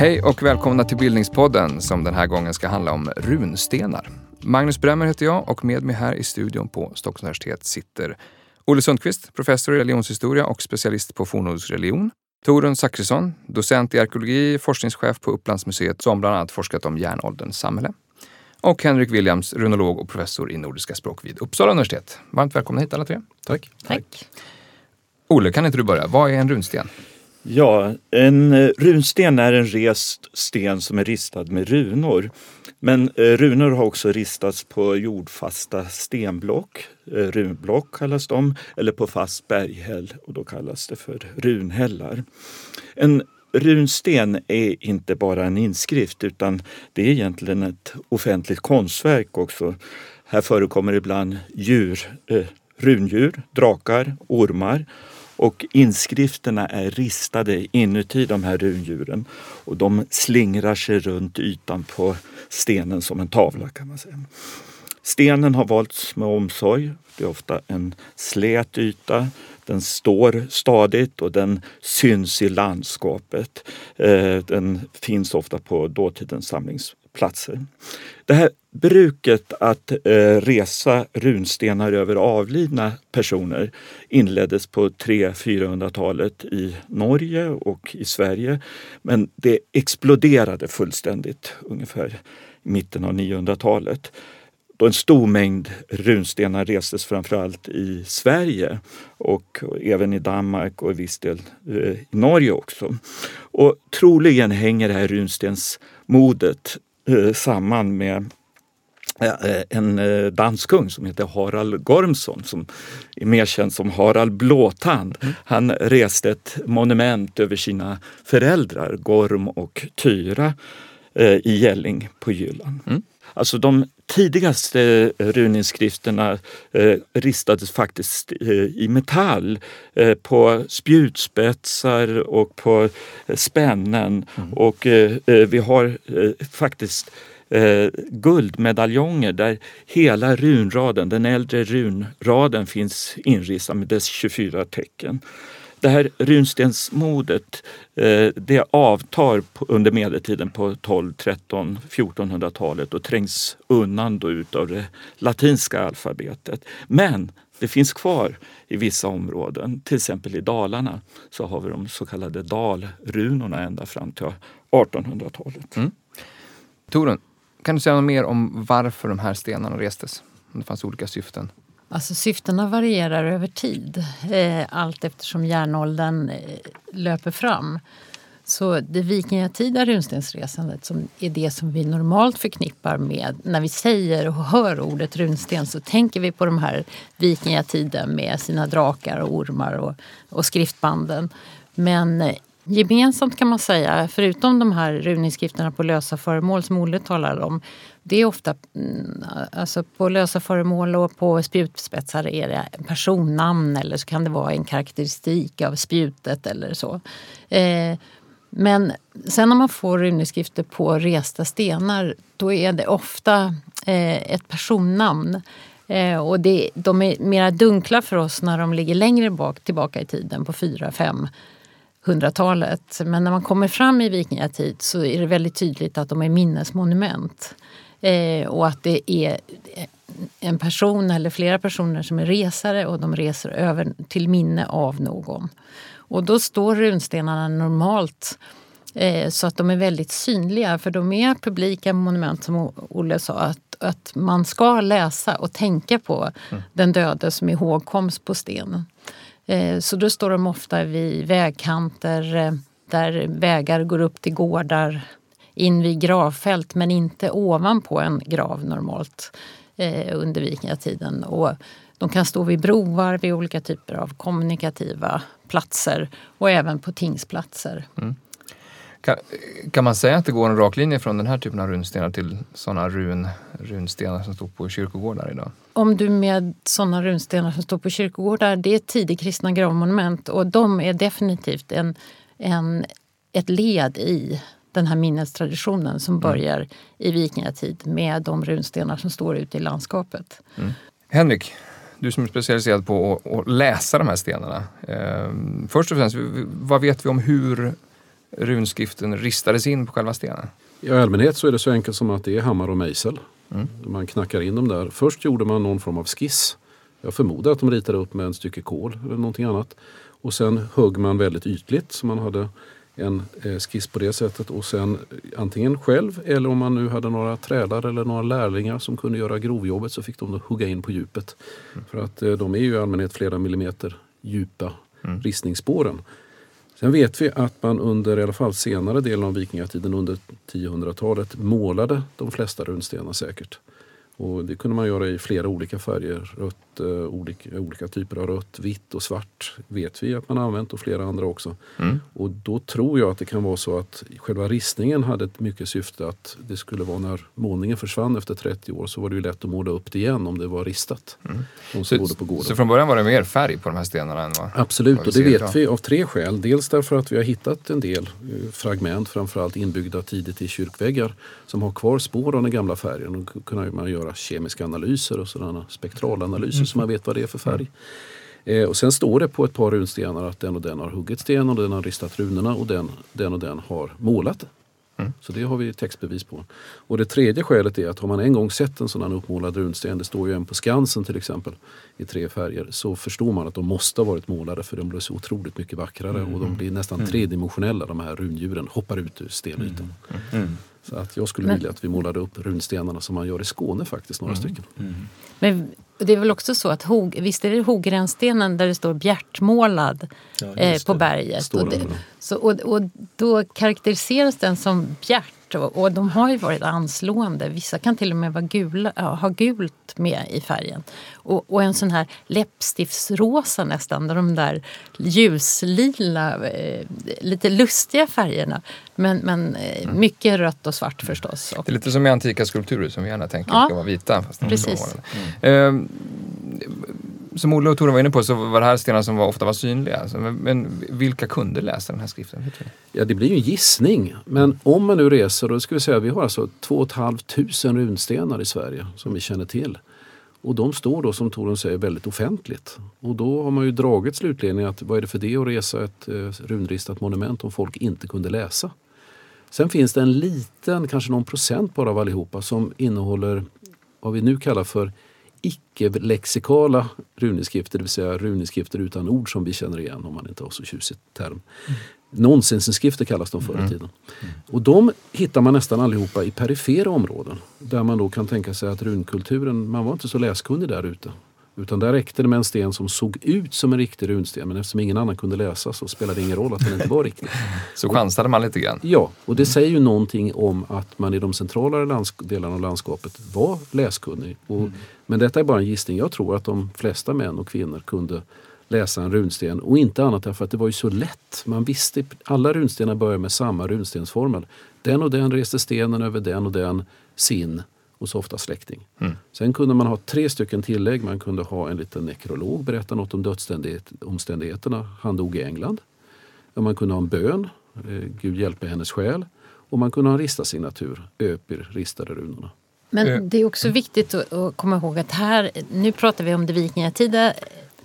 Hej och välkomna till Bildningspodden som den här gången ska handla om runstenar. Magnus Bremmer heter jag och med mig här i studion på Stockholms universitet sitter Olle Sundqvist, professor i religionshistoria och specialist på fornnordsreligion. Torun Zachrisson, docent i arkeologi, forskningschef på Upplandsmuseet som bland annat forskat om järnålderns samhälle. Och Henrik Williams, runolog och professor i nordiska språk vid Uppsala universitet. Varmt välkomna hit alla tre. Tack. Tack. Olle, kan inte du börja? Vad är en runsten? Ja, en eh, runsten är en rest sten som är ristad med runor. Men eh, runor har också ristats på jordfasta stenblock, eh, runblock kallas de, eller på fast berghäll och då kallas det för runhällar. En runsten är inte bara en inskrift utan det är egentligen ett offentligt konstverk också. Här förekommer ibland djur, eh, rundjur, drakar, ormar och inskrifterna är ristade inuti de här rundjuren och de slingrar sig runt ytan på stenen som en tavla kan man säga. Stenen har valts med omsorg. Det är ofta en slät yta. Den står stadigt och den syns i landskapet. Eh, den finns ofta på dåtidens samlingsplatser. Det här bruket att eh, resa runstenar över avlidna personer inleddes på 300-400-talet i Norge och i Sverige. Men det exploderade fullständigt ungefär i mitten av 900-talet då en stor mängd runstenar restes framförallt i Sverige och även i Danmark och i viss del eh, i Norge också. Och troligen hänger det här runstensmodet eh, samman med Eh, en eh, danskung som heter Harald Gormsson som är mer känd som Harald Blåtand. Mm. Han reste ett monument över sina föräldrar Gorm och Tyra i Gälling på Jylland. Mm. Alltså de tidigaste runinskrifterna eh, ristades faktiskt eh, i metall eh, på spjutspetsar och på spännen. Mm. Och vi har faktiskt eh, guldmedaljonger där hela runraden, den äldre runraden finns inristad med dess 24 tecken. Det här runstensmodet eh, det avtar under medeltiden på 12, 13, 1400-talet och trängs undan då utav det latinska alfabetet. Men det finns kvar i vissa områden, till exempel i Dalarna så har vi de så kallade dalrunorna ända fram till 1800-talet. Mm. Torun, kan du säga något mer om varför de här stenarna restes? Om det fanns olika syften? Alltså syftena varierar över tid, eh, allt eftersom järnåldern eh, löper fram. Så det vikingatida runstensresandet som är det som vi normalt förknippar med när vi säger och hör ordet runsten så tänker vi på de här vikingatiden med sina drakar och ormar och, och skriftbanden. Men eh, Gemensamt kan man säga, förutom de här runinskrifterna på lösa föremål som Olle talade om. Det är ofta, mm, alltså på lösa föremål och på spjutspetsar är det personnamn eller så kan det vara en karaktäristik av spjutet eller så. Eh, men sen när man får runskrifter på resta stenar då är det ofta eh, ett personnamn. Eh, och det, de är mera dunkla för oss när de ligger längre bak, tillbaka i tiden på 4-5 hundratalet. Men när man kommer fram i vikingatid så är det väldigt tydligt att de är minnesmonument. Eh, och att det är en person eller flera personer som är resare och de reser över till minne av någon. Och då står runstenarna normalt eh, så att de är väldigt synliga för de är publika monument som Olle sa. Att, att man ska läsa och tänka på mm. den döde som ihågkoms på stenen. Eh, så då står de ofta vid vägkanter eh, där vägar går upp till gårdar in vid gravfält men inte ovanpå en grav normalt eh, under vikingatiden. Och de kan stå vid broar, vid olika typer av kommunikativa platser och även på tingsplatser. Mm. Kan, kan, man säga att det går en rak linje från den här typen av runstenar till sådana run, runstenar som står på kyrkogårdar idag? Om du med sådana runstenar som står på kyrkogårdar, det är tidig kristna gravmonument och de är definitivt en, en, ett led i den här minnestraditionen som börjar i vikingatid med de runstenar som står ute i landskapet. Henrik, du som är specialiserad på att, att läsa de här stenarna. Eh, först och främst, vad vet vi om hur runskriften ristades in på själva stenen? I allmänhet så är det så enkelt som att det är hammare och mejsel. Man knackar in dem där. Först gjorde man någon form av skiss. Jag förmodar att de ritade upp med en stycke kol eller någonting annat. Och sen högg man väldigt ytligt så man hade en eh, skiss på det sättet och sen antingen själv eller om man nu hade några trälar eller några lärlingar som kunde göra grovjobbet så fick de hugga in på djupet. För att eh, de är ju i allmänhet flera millimeter djupa ristningsspåren. Sen vet vi att man under i alla fall senare delen av vikingatiden under 1000-talet målade de flesta runstenar säkert. Och det kunde man göra i flera olika färger. Rött, eh, olika, olika typer av rött, vitt och svart vet vi att man har använt och flera andra också. Och då tror jag att det kan vara så att själva ristningen hade ett mycket syfte att det skulle vara när målningen försvann efter 30 år så var det ju lätt att måla upp det igen om det var ristat. De som Så, så från början var det mer färg på de här stenarna än vad Absolut, vad och det vet idag. vi av tre skäl. Dels därför att vi har hittat en del eh, fragment, framförallt inbyggda tidigt i kyrkväggar, som har kvar spår av den gamla färgen. Och då kan man göra kemiska analyser och sådana spektralanalyser så man vet vad det är för färg. Eh, och sen står det på ett par runstenar att den och den har huggit sten och den har ristat runorna och den, den och den har målat det. Så det har vi textbevis på. Och det tredje skälet är att har man en gång sett en sådan uppmålad runsten, det står ju en på Skansen till exempel, i tre färger, så förstår man att de måste ha varit målade för de blir så otroligt mycket vackrare och de blir nästan tredimensionella de här rundjuren, hoppar ut ur stenytan. Så att jag skulle Men- vilja att vi målade upp runstenarna som man gör i Skåne faktiskt, några stycken. Men det är väl också så att hog, visst är det Hogrenstenen där det står bjärtmålad Ja, eh, på det. berget. Står Och, det så, och, och då karaktäriseras den som bjärt och, och de har ju varit anslående. Vissa kan till och med vara gula, ha gult med i färgen. Och, och en sån här läppstiftsrosa nästan, de där ljuslila, eh, lite lustiga färgerna. Men, men eh, mycket rött och svart förstås. Och, Det är lite som i antika skulpturer som vi gärna tänker Ja. ska vara vita. Fast de Precis. målade. Ehm, som Olle och Tora var inne på så var det här stenar som var, ofta var synliga. Men, men vilka kunde läsa den här skriften? Ja, det blir ju en gissning. Men om man nu reser, då ska vi säga att vi har alltså 2 500 runstenar i Sverige som vi känner till. Och de står då som Torun säger väldigt offentligt. Och då har man ju dragit slutledningen att vad är det för det att resa ett eh, runristat monument om folk inte kunde läsa? Sen finns det en liten, kanske någon procent bara av allihopa som innehåller vad vi nu kallar för icke-lexikala runeskrifter, det vill säga runeskrifter utan ord som vi känner igen om man inte har så tjusig term. Nonsensinskrifter kallas de förr i tiden. Och de hittar man nästan allihopa i perifera områden där man då kan tänka sig att runkulturen, man var inte så läskunnig där ute. Utan där räckte det med en sten som såg ut som en riktig runsten men eftersom ingen annan kunde läsa så spelade det ingen roll att den inte var riktig. Så chansade man lite grann. Ja, och det säger ju någonting om att man i de centralare delarna av landskapet var läskunnig. Och, Men detta är bara en gissning. Jag tror att de flesta män och kvinnor kunde läsa en runsten och inte annat därför att det var ju så lätt. Man visste, alla runstenar börjar med samma runstensformel. Den och den reste stenen över den och den sin och så ofta släkting. Sen kunde man ha tre stycken tillägg. Man kunde ha en liten nekrolog, berätta något om dödsomständigheterna. Han dog i England. Man kunde ha en bön, eh, Gud hjälpe hennes själ. Och man kunde ha en ristasignatur, Öpir ristade runorna. Men Eh. det är också viktigt att, komma ihåg att här, nu pratar vi om det vikingatida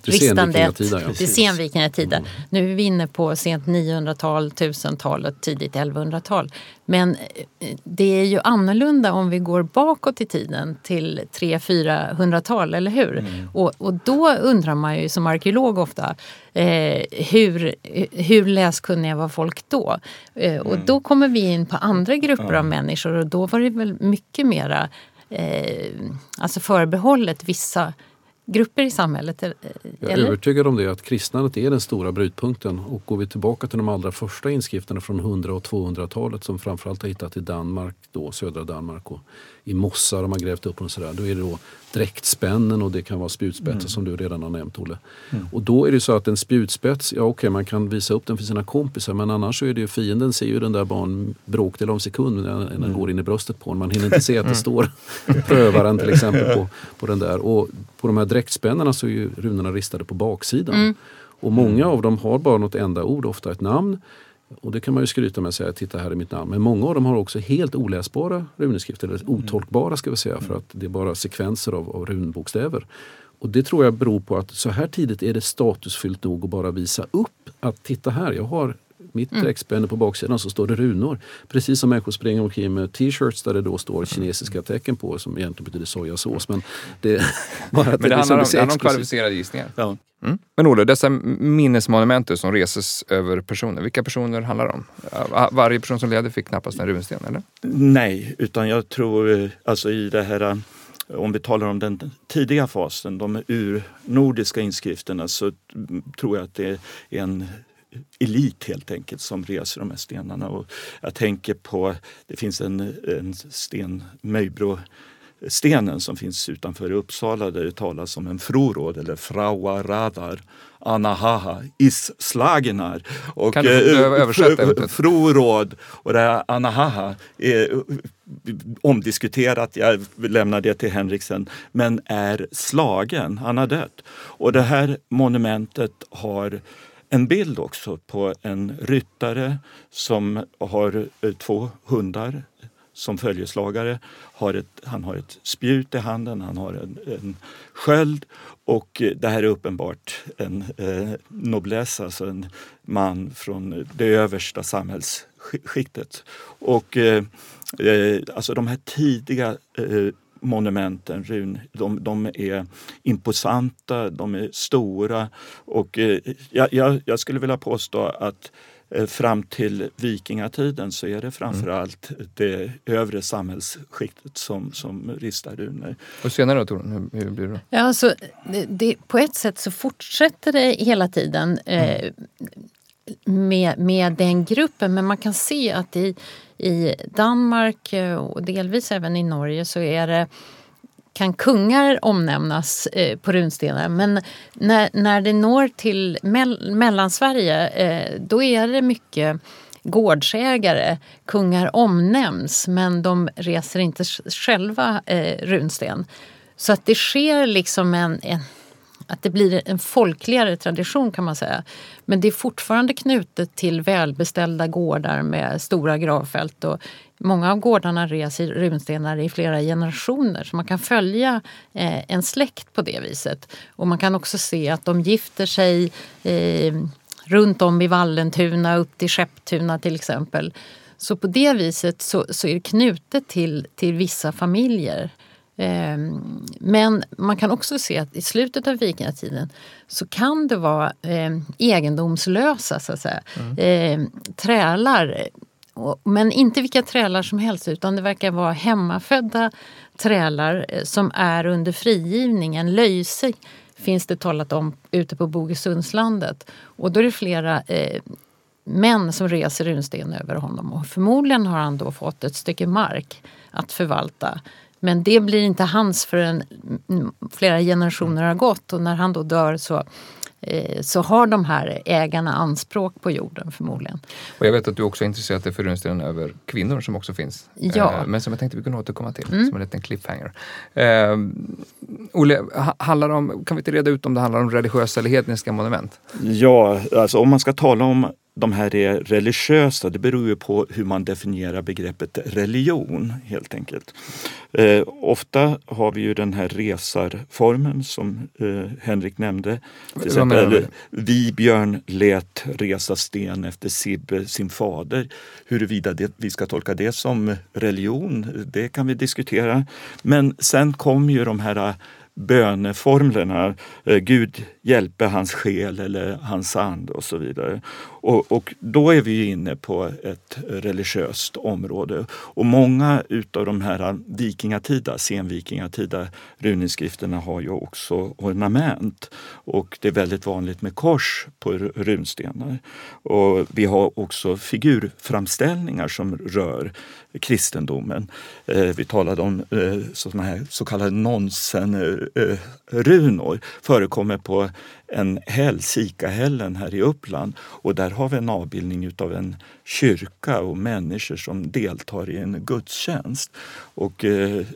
ristandet. senvikingatida, ja. Det senvikingatida. Nu är vi inne på sent 900-tal, 1000-talet, tidigt 1100-tal. Men eh, det är ju annorlunda om vi går bakåt i tiden till 300-400-tal, eller hur? Och, och då undrar man ju som arkeolog ofta eh, hur, hur läskunniga var folk då? Eh, och då kommer vi in på andra grupper av människor och då var det väl mycket mera eh, alltså förbehållet vissa grupper i samhället. eh, Jag är Eller? övertygad om det att kristnandet är den stora brytpunkten. Och går vi tillbaka till de allra första inskrifterna från 100 och 200-talet som framförallt har hittat i Danmark, då, södra Danmark och i mossar har man grävt upp och sådär. Då är det då dräktspännen och det kan vara spjutspetsar som du redan har nämnt Olle. Och då är det så att en spjutspets, ja okej man kan visa upp den för sina kompisar men annars så är det ju fienden ser ju den där bara en bråkdel av en sekund när den går in i bröstet på en. Man hinner inte se att det står prövaren till exempel på, på den där. Och på de här dräktspännena så är ju runorna ristade på baksidan. Och många av dem har bara något enda ord, ofta ett namn. Och det kan man ju skryta med och säga, titta här är mitt namn. Men många av dem har också helt oläsbara runeskrifter, eller otolkbara ska vi säga, för att det är bara sekvenser av, av runbokstäver. Och det tror jag beror på att så här tidigt är det statusfyllt nog att bara visa upp att titta här, jag har mitt mm. dräktspänne på baksidan så står det runor. Precis som människor springer omkring med t-shirts där det då står kinesiska tecken på som egentligen betyder sojasås. Men det, bara att men det, det handlar, om, det handlar om kvalificerade gissningar. Ja. Mm. Men Olle, dessa minnesmonument som reses över personer, vilka personer handlar det om? Varje person som levde fick knappast en runsten, eller? Nej, utan jag tror alltså i det här om vi talar om den tidiga fasen, de urnordiska inskrifterna, så tror jag att det är en elit helt enkelt som reser de här stenarna. Och jag tänker på, det finns en, en sten, Möjbro stenen som finns utanför Uppsala där det talas om en frorod eller frauaradar anahaha, isslagenar. Och, kan du eh, översätta? Frorod och det här anahaha är omdiskuterat, jag lämnar det till Henriksen, men är slagen, han har dött. Och det här monumentet har en bild också på en ryttare som har eh, två hundar som följeslagare. Har ett, han har ett spjut i handen, han har en, en sköld och eh, det här är uppenbart en eh, noblesse, alltså en man från det översta samhällsskiktet. Och eh, eh alltså de här tidiga eh, monumenten, run, de, de, är imposanta, de är stora och eh, jag, jag, skulle vilja påstå att eh, fram till vikingatiden så är det framförallt mm. det övre samhällsskiktet som, som ristar runor. Och senare då, Torun, hur, hur blir det? Ja, alltså, det, det, på ett sätt så fortsätter det hela tiden eh, mm. med, med den gruppen men man kan se att i i Danmark eh, och delvis även i Norge så är det kan kungar omnämnas eh, på runstenar men när, när det når till mell Mellansverige eh, då är det mycket gårdsägare. Kungar omnämns men de reser inte själva eh, runsten. Så att det sker liksom en, en att det blir en folkligare tradition kan man säga. Men det är fortfarande knutet till välbeställda gårdar med stora gravfält. Och många av gårdarna reser runstenar i flera generationer så man kan följa eh, en släkt på det viset. Och man kan också se att de gifter sig eh, runt om i Vallentuna upp till Skepptuna till exempel. Så på det viset så, så är det knutet till, till vissa familjer. Ehm, men man kan också se att i slutet av vikingatiden så kan det vara eh, egendomslösa så att säga. Mm. Eh, trälar. Men inte vilka trälar som helst utan det verkar vara hemmafödda trälar eh, som är under frigivning. En löjse finns det talat om ute på Bogesundslandet. Och då är det flera eh, män som reser runsten över honom och förmodligen har han då fått ett stycke mark att förvalta men det blir inte hans förrän flera generationer har gått och när han då dör så eh, så har de här ägarna anspråk på jorden förmodligen. Och jag vet att du också är intresserad dig för runstenen över kvinnor som också finns. Ja. Eh, men som jag tänkte vi kunde återkomma till mm. som en liten cliffhanger. Eh, Olle, handlar om, kan vi inte reda ut om det handlar om religiösa eller hedniska monument? Ja, alltså om man ska tala om de här är religiösa, det beror ju på hur man definierar begreppet religion helt enkelt. Eh, ofta har vi ju den här resarformen som eh, Henrik nämnde. Till exempel, Vibjörn lät resa sten efter Sibbe, sin fader. Huruvida det, vi ska tolka det som religion, det kan vi diskutera. Men sen kom ju de här böneformlerna. Eh, Gud hjälpe hans själ eller hans and och så vidare. Och, och, då är vi inne på ett religiöst område. Och många utav de här vikingatida, senvikingatida runinskrifterna har ju också ornament. Och det är väldigt vanligt med kors på runstenar. Och vi har också figurframställningar som rör kristendomen. Eh, vi talade om eh, såna här så kallade nonsen eh, runor förekommer på en häll, Sikahällen här i Uppland. Och där har vi en avbildning utav en kyrka och människor som deltar i en gudstjänst. Och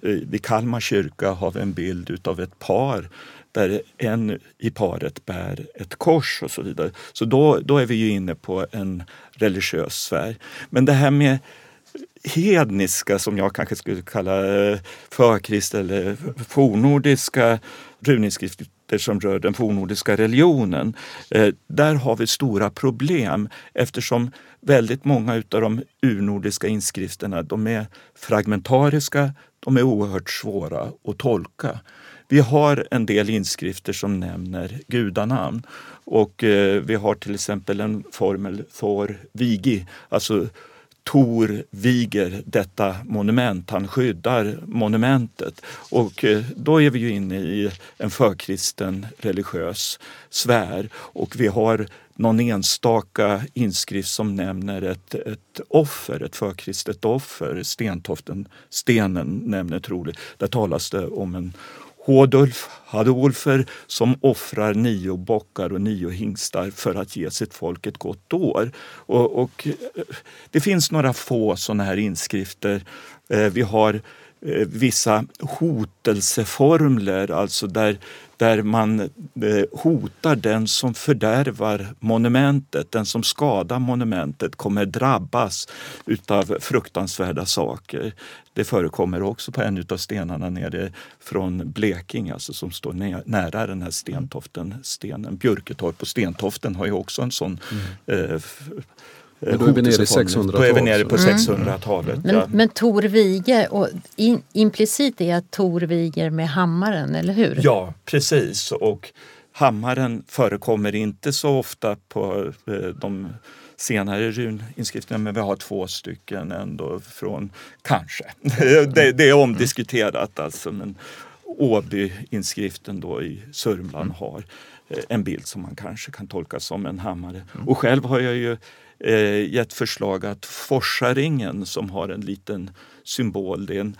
vid Kalmar kyrka har vi en bild utav ett par där en i paret bär ett kors och så vidare. Så då, då är vi ju inne på en religiös sfär. Men det här med hedniska, som jag kanske skulle kalla eh, förkrist eller fornordiska runinskrifter som rör den fornordiska religionen. Eh, där har vi stora problem eftersom väldigt många av de urnordiska inskrifterna de är fragmentariska, de är oerhört svåra att tolka. Vi har en del inskrifter som nämner gudanamn och eh, vi har till exempel en formel Thor Vigi, alltså Tor viger detta monument, han skyddar monumentet. Och eh, då är vi ju inne i en förkristen religiös sfär och vi har någon enstaka inskrift som nämner ett, ett offer, ett förkristet offer. Stentoften, stenen nämner troligt. Där talas det om en Hodulf Hadolfer som offrar nio bockar och nio hingstar för att ge sitt folk ett gott år. Och, och eh, det finns några få sådana här inskrifter. Eh, vi har Eh, vissa hotelseformler, alltså där, där man eh, hotar den som fördärvar monumentet, den som skadar monumentet kommer drabbas utav fruktansvärda saker. Det förekommer också på en av stenarna nere från Blekinge, alltså som står nära den här stentoften, stenen. Björketorp och Stentoften har ju också en sån mm. eh, men då är vi nere i 600-talet. Då är vi nere på 600-talet. Mm. Men, ja. men Tor Viger, och in, implicit är att Tor viger med hammaren, eller hur? Ja, precis. Och hammaren förekommer inte så ofta på eh, de senare runinskrifterna men vi har två stycken ändå från, kanske, det, det, är omdiskuterat alltså. Men Åby-inskriften då i Sörmland mm. har eh, en bild som man kanske kan tolka som en hammare. Mm. Och själv har jag ju eh, gett förslag att Forsaringen som har en liten symbol, det är en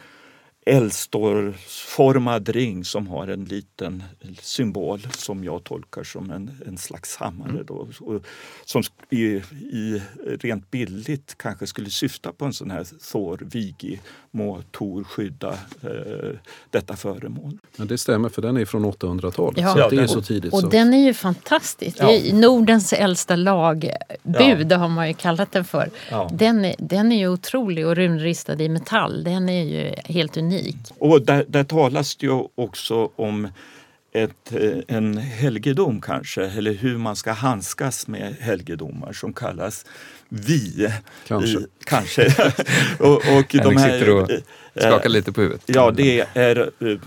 eldstålsformad ring som har en liten symbol som jag tolkar som en, en slags hammare. Mm. Då, och, som i, i, rent billigt kanske skulle syfta på en sån här Thor, Vigi, må Tor skydda eh, detta föremål. Men det stämmer för den är från 800-talet. Ja. Så det är så tidigt. Och så. den är ju fantastisk. Ja. Nordens äldsta lagbud ja. har man ju kallat den för. Ja. Den, är, den är ju otrolig och runristad i metall. Den är ju helt unik. Och där, där talas det ju också om ett, eh, en helgedom kanske, eller hur man ska handskas med helgedomar som kallas vi. Kanske. I, kanske. och, och de här, sitter och eh, skakar lite på huvudet. Ja, det är eh,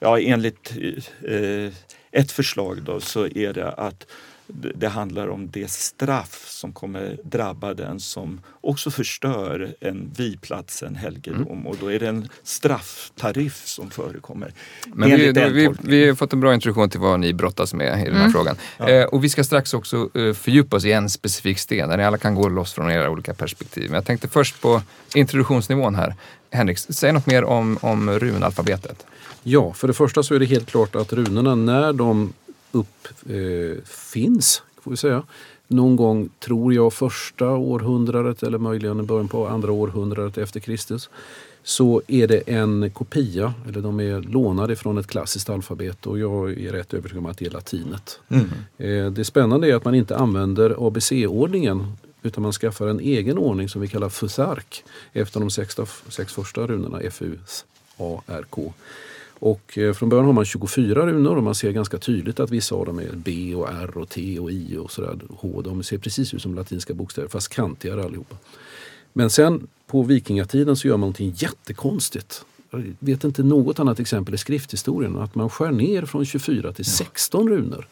ja, enligt eh, ett förslag då så är det att det handlar om det straff som kommer drabba den som också förstör en viplats, en helgedom. Mm. Och då är det en strafftariff som förekommer. Men vi, vi, vi, har fått en bra introduktion till vad ni brottas med i den här mm. frågan. Ja. Eh, och vi ska strax också eh, fördjupa oss i en specifik sten där ni alla kan gå loss från era olika perspektiv. Men jag tänkte först på introduktionsnivån här. Henrik, säg något mer om, om runalfabetet. Ja, för det första så är det helt klart att runorna när de uppfinns, eh, får vi säga, någon gång, tror jag, första århundradet eller möjligen början på andra århundradet efter Kristus så är det en kopia, eller de är lånade från ett klassiskt alfabet och jag är rätt övertygad om att det är latinet. Mm. Eh, det spännande är att man inte använder ABC-ordningen utan man skaffar en egen ordning som vi kallar fusark efter de sex, sex första runorna, F, U, A, R, K. Och eh, från början har man 24 runor och man ser ganska tydligt att vissa av dem är B och R och T och I och sådär. H. De ser precis ut som latinska bokstäver fast kantigare allihopa. Men sen på vikingatiden så gör man någonting jättekonstigt. Jag vet inte något annat exempel i skrifthistorien. Att man skär ner från 24 till 16 runor.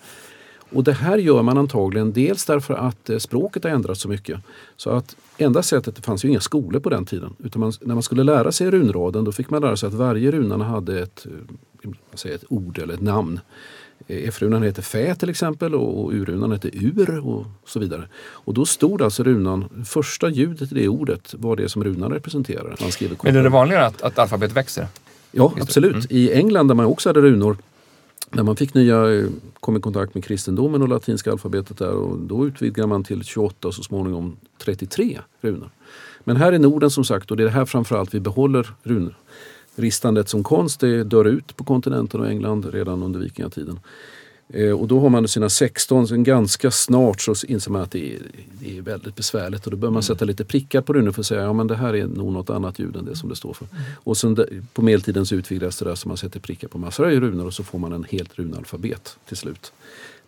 Och det här gör man antagligen dels därför att eh, språket har ändrats så mycket. Så att enda sättet, det fanns ju inga skolor på den tiden, utan man, när man skulle lära sig runraden då fick man lära sig att varje runarna hade ett, eh, säger, ett ord eller ett namn. Eh, F-runan heter Fä till exempel och U-runan heter Ur och så vidare. Och då stod alltså runan, första ljudet i det ordet var det som runan representerar. Man Men är det vanligare att, att alfabetet växer? Ja, absolut. Mm. I England där man också hade runor när man fick nya, eh, kom i kontakt med kristendomen och latinska alfabetet där och då utvidgade man till 28 och så småningom 33 runor. Men här i Norden som sagt, och det är här framförallt vi behåller runor. Ristandet som konst det dör ut på kontinenten och England redan under vikingatiden. Eh, och då har man sina 16, sen ganska snart så inser man att det är, det är väldigt besvärligt och då bör man sätta lite prickar på runor för att säga ja men det här är nog något annat ljud än det som det står för. Och sen på medeltiden så utvidgas det där så man sätter prickar på massor av runor och så får man en helt runalfabet till slut.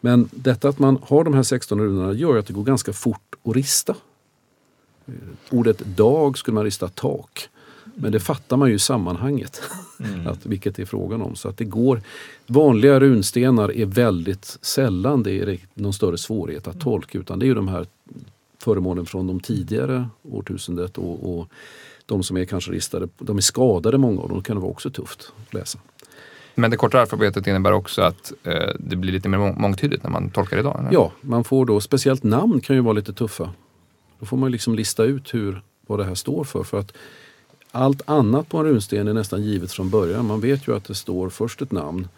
Men detta att man har de här 16 runorna gör att det går ganska fort att rista. Eh, Ordet dag skulle man rista tak. Men det fattar man ju i sammanhanget, mm. att, vilket det är frågan om. Så att det går, vanliga runstenar är väldigt sällan det är någon större svårighet att tolka utan det är ju de här föremålen från de tidigare årtusendet och, och de som är kanske ristade, de är skadade många av dem, kan det vara också tufft att läsa. Men det korta alfabetet innebär också att eh, det blir lite mer mångtydigt när man tolkar idag? Eller? Ja, man får då, speciellt namn kan ju vara lite tuffa. Då får man liksom lista ut hur, vad det här står för. för att allt annat på en runsten är nästan givet från början. Man vet ju att det står först ett namn.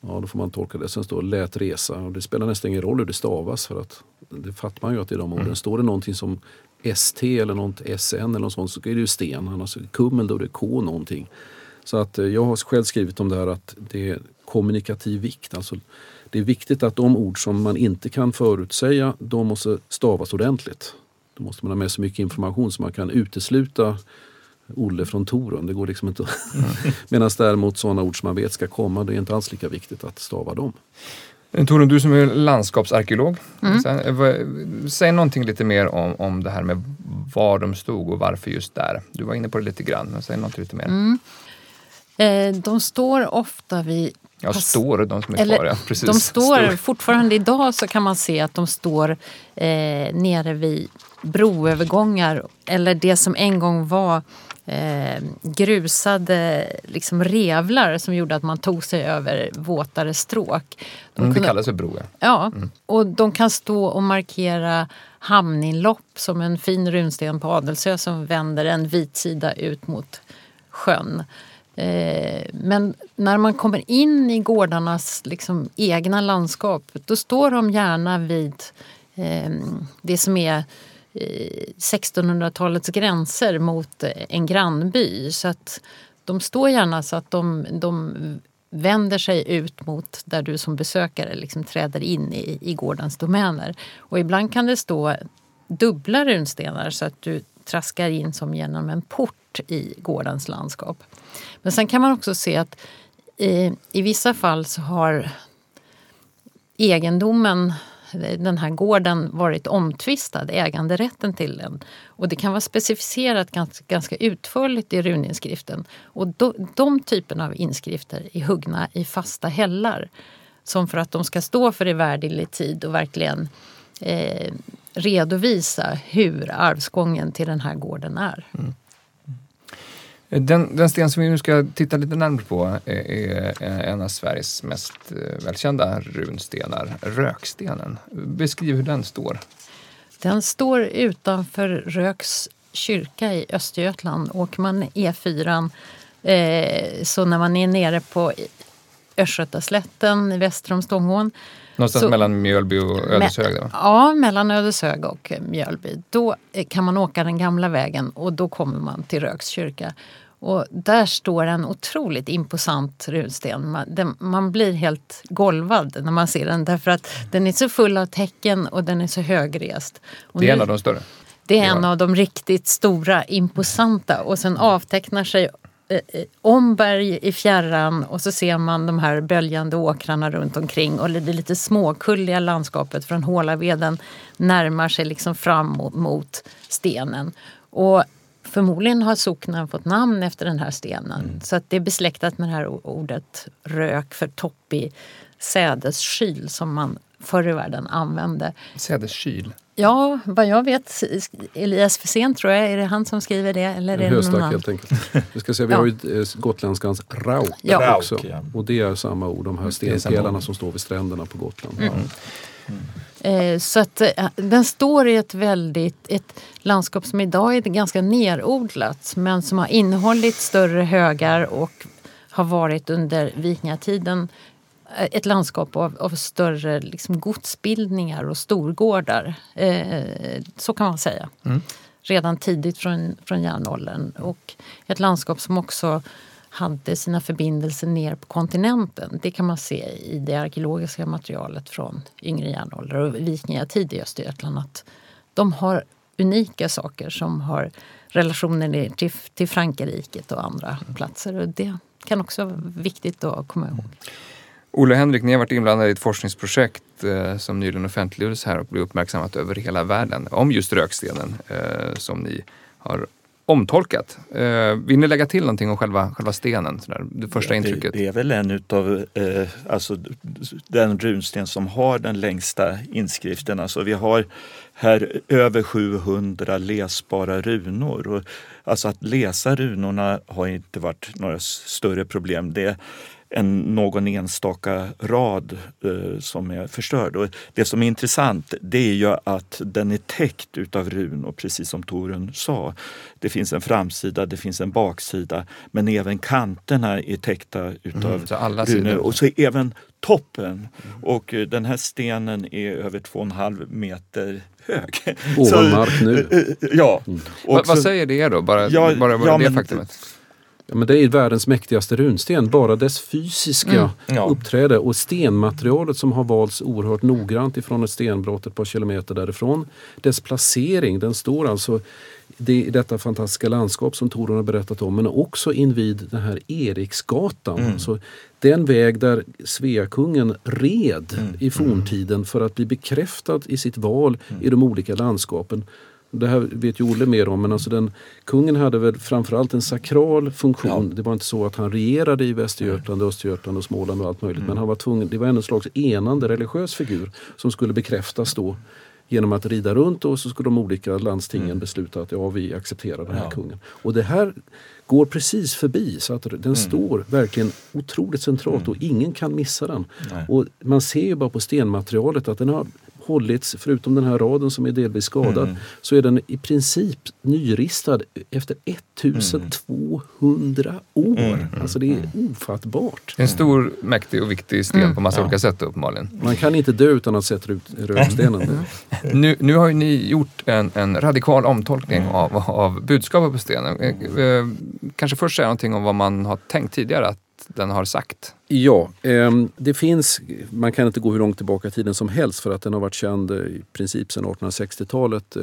Ja, då får man tolka det. Sen står lät resa och det spelar nästan ingen roll hur det stavas för att det fattar man ju att det är de orden. Mm. Står det någonting som ST eller något SN eller något sånt så är det ju sten. Annars kummel då är det K någonting. Så att eh, jag har själv skrivit om det här att det är kommunikativ vikt. Alltså det är viktigt att de ord som man inte kan förutsäga, de måste stavas ordentligt. Då måste man ha med så mycket information så man kan utesluta Olle från Torun. Det går liksom inte mm. Medan däremot sådana ord som man vet ska komma, det är inte alls lika viktigt att stava dem. Eh, Torun, du som är landskapsarkeolog. Mm. Säg någonting lite mer om, om det här med var de stod och varför just där. Du var inne på det lite grann, men säg något lite mer. Mm. Eh, de står ofta vid Ja, står de som är kvar, ja. Precis. De står, står, fortfarande idag så kan man se att de står eh, nere vid broövergångar eller det som en gång var eh, grusade liksom revlar som gjorde att man tog sig över våtare stråk. De mm, kunde, det kallas för bro, ja. ja mm. och de kan stå och markera hamninlopp som en fin runsten på Adelsö som vänder en vit sida ut mot sjön. Eh, men när man kommer in i gårdarnas liksom, egna landskap då står de gärna vid eh, det som är 1600-talets gränser mot en grannby. Så att de står gärna så att de, de vänder sig ut mot där du som besökare liksom träder in i, i gårdens domäner. Och ibland kan det stå dubbla runstenar så att du traskar in som genom en port i gårdens landskap. Men sen kan man också se att i, i vissa fall så har egendomen den här gården varit omtvistad, äganderätten till den. Och det kan vara specificerat ganska, ganska utförligt i runinskriften. Och do, de typerna av inskrifter är huggna i fasta hällar. Som för att de ska stå för evärdlig tid och verkligen eh, redovisa hur arvsgången till den här gården är. Mm. Den, den, sten som vi nu ska titta lite närmare på är, en av Sveriges mest eh, välkända runstenar, Rökstenen. Beskriv hur den står. Den står utanför Röks kyrka i Östergötland. Åker man E4 eh, så när man är nere på Östgötaslätten väster om Stångån Någonstans så, mellan Mjölby och Ödeshög? Me ja, mellan Ödeshög och Mjölby. Då kan man åka den gamla vägen och då kommer man till Röks kyrka. Och där står en otroligt imposant runsten. Man, den, man, blir helt golvad när man ser den därför att den är så full av tecken och den är så högrest. Och det är nu, en av de större? Det är en av de riktigt stora, imposanta och sen avtecknar sig eh, eh, Omberg i fjärran och så ser man de här böljande åkrarna runt omkring och det lite småkulliga landskapet från Hålaveden närmar sig liksom fram mot, mot stenen. Och Förmodligen har socknen fått namn efter den här stenen. Mm. Så att det är besläktat med det här ordet rök för toppig sädesskyl som man förr i världen använde. Sädeskyl? Ja, vad jag vet, Elias Fesén tror jag, är det han som skriver det? Eller en höstack helt enkelt. Vi ska säga, vi ja. har ju eh, gotländskans rauk ja. också. Och det är samma ord, de här stenpelarna som står vid stränderna på Gotland. Mm. Mm. Eh, så att eh, den står i ett väldigt ett landskap som idag är ganska nerodlat men som har innehållit större högar och har varit under vikingatiden ett landskap av, av större liksom, godsbildningar och storgårdar. Eh, så kan man säga. Mm. Redan tidigt från, från järnåldern. Och ett landskap som också hade sina förbindelser ner på kontinenten. Det kan man se i det arkeologiska materialet från yngre järnålder och vikingatid i Östergötland. Att de har unika saker som har relationer ner till, till Frankrike och andra platser. Och det kan också vara viktigt att komma ihåg. Olle Henrik, ni har varit inblandade i ett forskningsprojekt eh, som nyligen offentliggjordes här och blev uppmärksammat över hela världen om just rökstenen eh, som ni har omtolkat. Eh, vill ni lägga till någonting om själva, själva stenen? Sådär, det första intrycket. Det, det, är väl en utav eh, alltså, den runsten som har den längsta inskriften. Alltså, vi har här över 700 läsbara runor. Och, alltså att läsa runorna har inte varit några större problem. Det en, någon enstaka rad eh, som är förstörd. Och det som är intressant det är ju att den är täckt utav runor, precis som Torun sa. Det finns en framsida, det finns en baksida, men även kanterna är täckta utav mm, runor. Och så även toppen. Mm. Och eh, den här stenen är över två och en halv meter hög. Ovan mark nu. ja. Mm. Va, vad säger det då? Bara, ja, bara, bara ja, det faktumet? Ja, men det är världens mäktigaste runsten. Bara dess fysiska mm, ja. uppträde och stenmaterialet som har valts oerhört noggrant ifrån ett stenbrott ett par kilometer därifrån. Dess placering, den står alltså i detta fantastiska landskap som Torun har berättat om men också invid den här Eriksgatan. Mm. Alltså den väg där Sveakungen red mm. i forntiden för att bli bekräftad i sitt val mm. i de olika landskapen det här vet ju Olle mer om, men alltså den, kungen hade väl framförallt en sakral funktion. Ja. Det var inte så att han regerade i Västergötland, Östergötland och Småland och allt möjligt. Mm. Men han var tvungen, det var en slags enande religiös figur som skulle bekräftas då genom att rida runt och så skulle de olika landstingen mm. besluta att ja, vi accepterar den här ja. kungen. Och det här går precis förbi så att den mm. står verkligen otroligt centralt mm. och ingen kan missa den. Nej. Och Man ser ju bara på stenmaterialet att den har hållits, förutom den här raden som är delvis skadad, mm. så är den i princip nyristad efter 1200 år. Mm. Alltså det är mm. ofattbart. En stor, mäktig och viktig sten mm. på massa ja. olika sätt uppenbarligen. Man kan inte dö utan att sätta ut rökstenen. nu, nu har ju ni gjort en, en radikal omtolkning mm. av, av budskapet på stenen. Eh, eh, kanske först säga någonting om vad man har tänkt tidigare att den har sagt? Ja, eh, det finns, man kan inte gå hur långt tillbaka i tiden som helst för att den har varit känd eh, i princip sedan 1860-talet eh,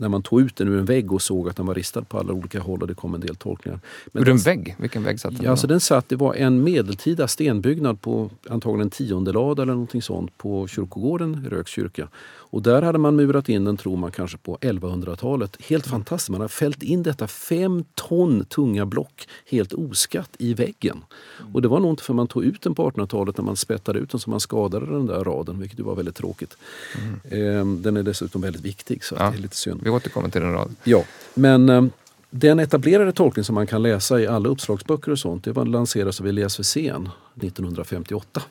när man tog ut den ur en vägg och såg att den var ristad på alla olika håll och det kom en del tolkningar. Men ur en vägg? Vilken vägg satt den? Ja, alltså den satt, det var en medeltida stenbyggnad på antagligen tiondelad eller någonting sånt på kyrkogården i Röks kyrka. Och där hade man murat in den, tror man, kanske på 1100-talet. Helt mm. fantastiskt. Man har fällt in detta fem ton tunga block helt oskatt i väggen. Mm. Och det var nog inte för man tog ut den på 1800-talet när man spettade ut den som man skadade den där raden, vilket var väldigt tråkigt. Mm. Ehm, den är dessutom väldigt viktig så ja, det är lite synd. Vi återkommer till den raden. Ja, men ehm, den etablerade tolkning som man kan läsa i alla uppslagsböcker och sånt, det lanserades av Elias Wirsén 1958.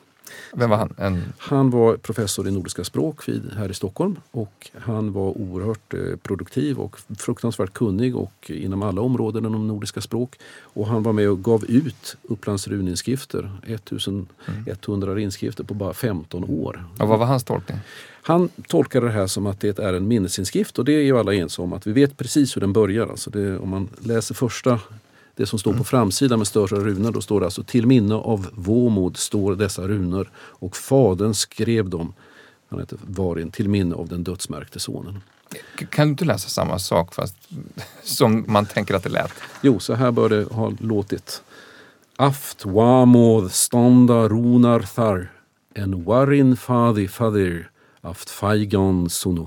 Vem var han? En... Han var professor i nordiska språk vid, här i Stockholm och han var oerhört eh, produktiv och fruktansvärt kunnig och inom alla områden inom nordiska språk. Och han var med och gav ut Upplands runinskrifter, 1100 mm. inskrifter på bara 15 år. Och vad var hans tolkning? Han tolkade det här som att det är en minnesinskrift och det är ju alla ense om att vi vet precis hur den börjar. Alltså det, om man läser första det som står på framsidan med större runor, då står det alltså till minne av Våmod står dessa runor och fadern skrev dem, han heter Varin, till minne av den dödsmärkte sonen. Kan du inte läsa samma sak fast som man tänker att det lät? Jo, så här bör det ha låtit. Aft wamod standa runar thar en warin fadi fadir aft faigan sunu.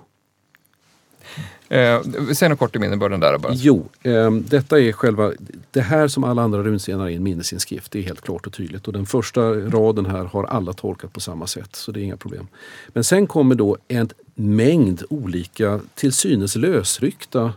Eh, säg något kort i innebörden där bara. Jo, eh, detta är själva, det här som alla andra runstenar är en minnesinskrift. Det är helt klart och tydligt. Och den första raden här har alla tolkat på samma sätt, så det är inga problem. Men sen kommer då en mängd olika, till synes lösryckta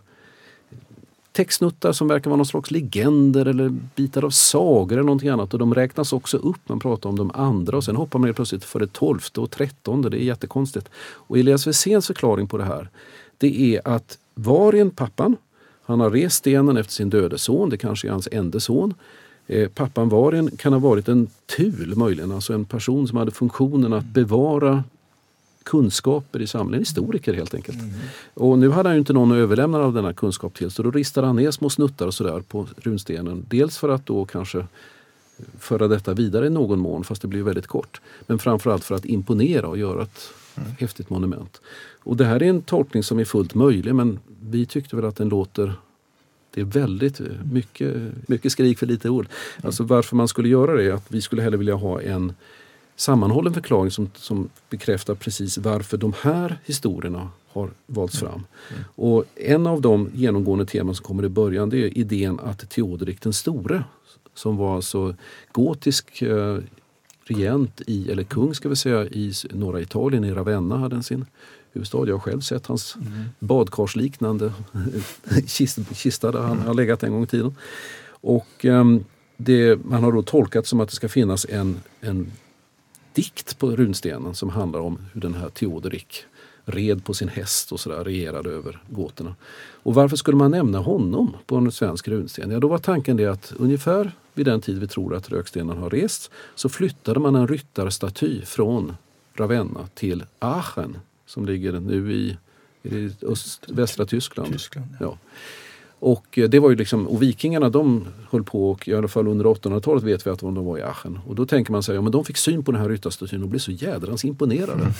textsnuttar som verkar vara någon slags legender eller bitar av sagor eller någonting annat. Och de räknas också upp. Man pratar om de andra och sen hoppar man plötsligt för det tolfte och trettonde. Det är jättekonstigt. Och Elias Wesséns förklaring på det här det är att Varien, pappan, han har rest stenen efter sin döde son, det kanske är hans enda son. Eh, pappan Varin kan ha varit en tul möjligen, alltså en person som hade funktionen att bevara kunskaper i samhället, en historiker helt enkelt. Mm. Och nu hade han ju inte någon att överlämna av denna kunskap till så då ristade han ner små snuttar och sådär på runstenen. Dels för att då kanske föra detta vidare i någon mån, fast det blir väldigt kort. Men framförallt för att imponera och göra ett mm. häftigt monument. Och det här är en tolkning som är fullt möjlig men vi tyckte väl att den låter det är väldigt mycket, mycket skrik för lite ord. Mm. Alltså varför man skulle göra det är att vi skulle hellre vilja ha en sammanhållen förklaring som, som bekräftar precis varför de här historierna har valts fram. Mm. Och en av de genomgående teman som kommer i början det är idén att Teoderik den store som var alltså gotisk eh, regent i, eller kung ska vi säga, i norra Italien, i Ravenna hade han sin huvudstad. Jag har själv sett hans mm. badkarsliknande kista, där han har legat en gång i tiden. Och um, det, man har då tolkat som att det ska finnas en, en dikt på runstenen som handlar om hur den här Teoderik red på sin häst och sådär, regerade över gåtorna. Och varför skulle man nämna honom på en svensk runsten? Ja, då var tanken det att ungefär vid den tid vi tror att rökstenen har rests så flyttade man en ryttarstaty från Ravenna till Aachen som ligger nu i, i öst, västra Tyskland. Tyskland ja. ja. Och, eh, det var ju liksom, och vikingarna de höll på och i alla fall under 800-talet vet vi att de var i Aachen. Och då tänker man sig, ja men de fick syn på den här ryttarstatyn och blev så jädrans imponerade. Mm.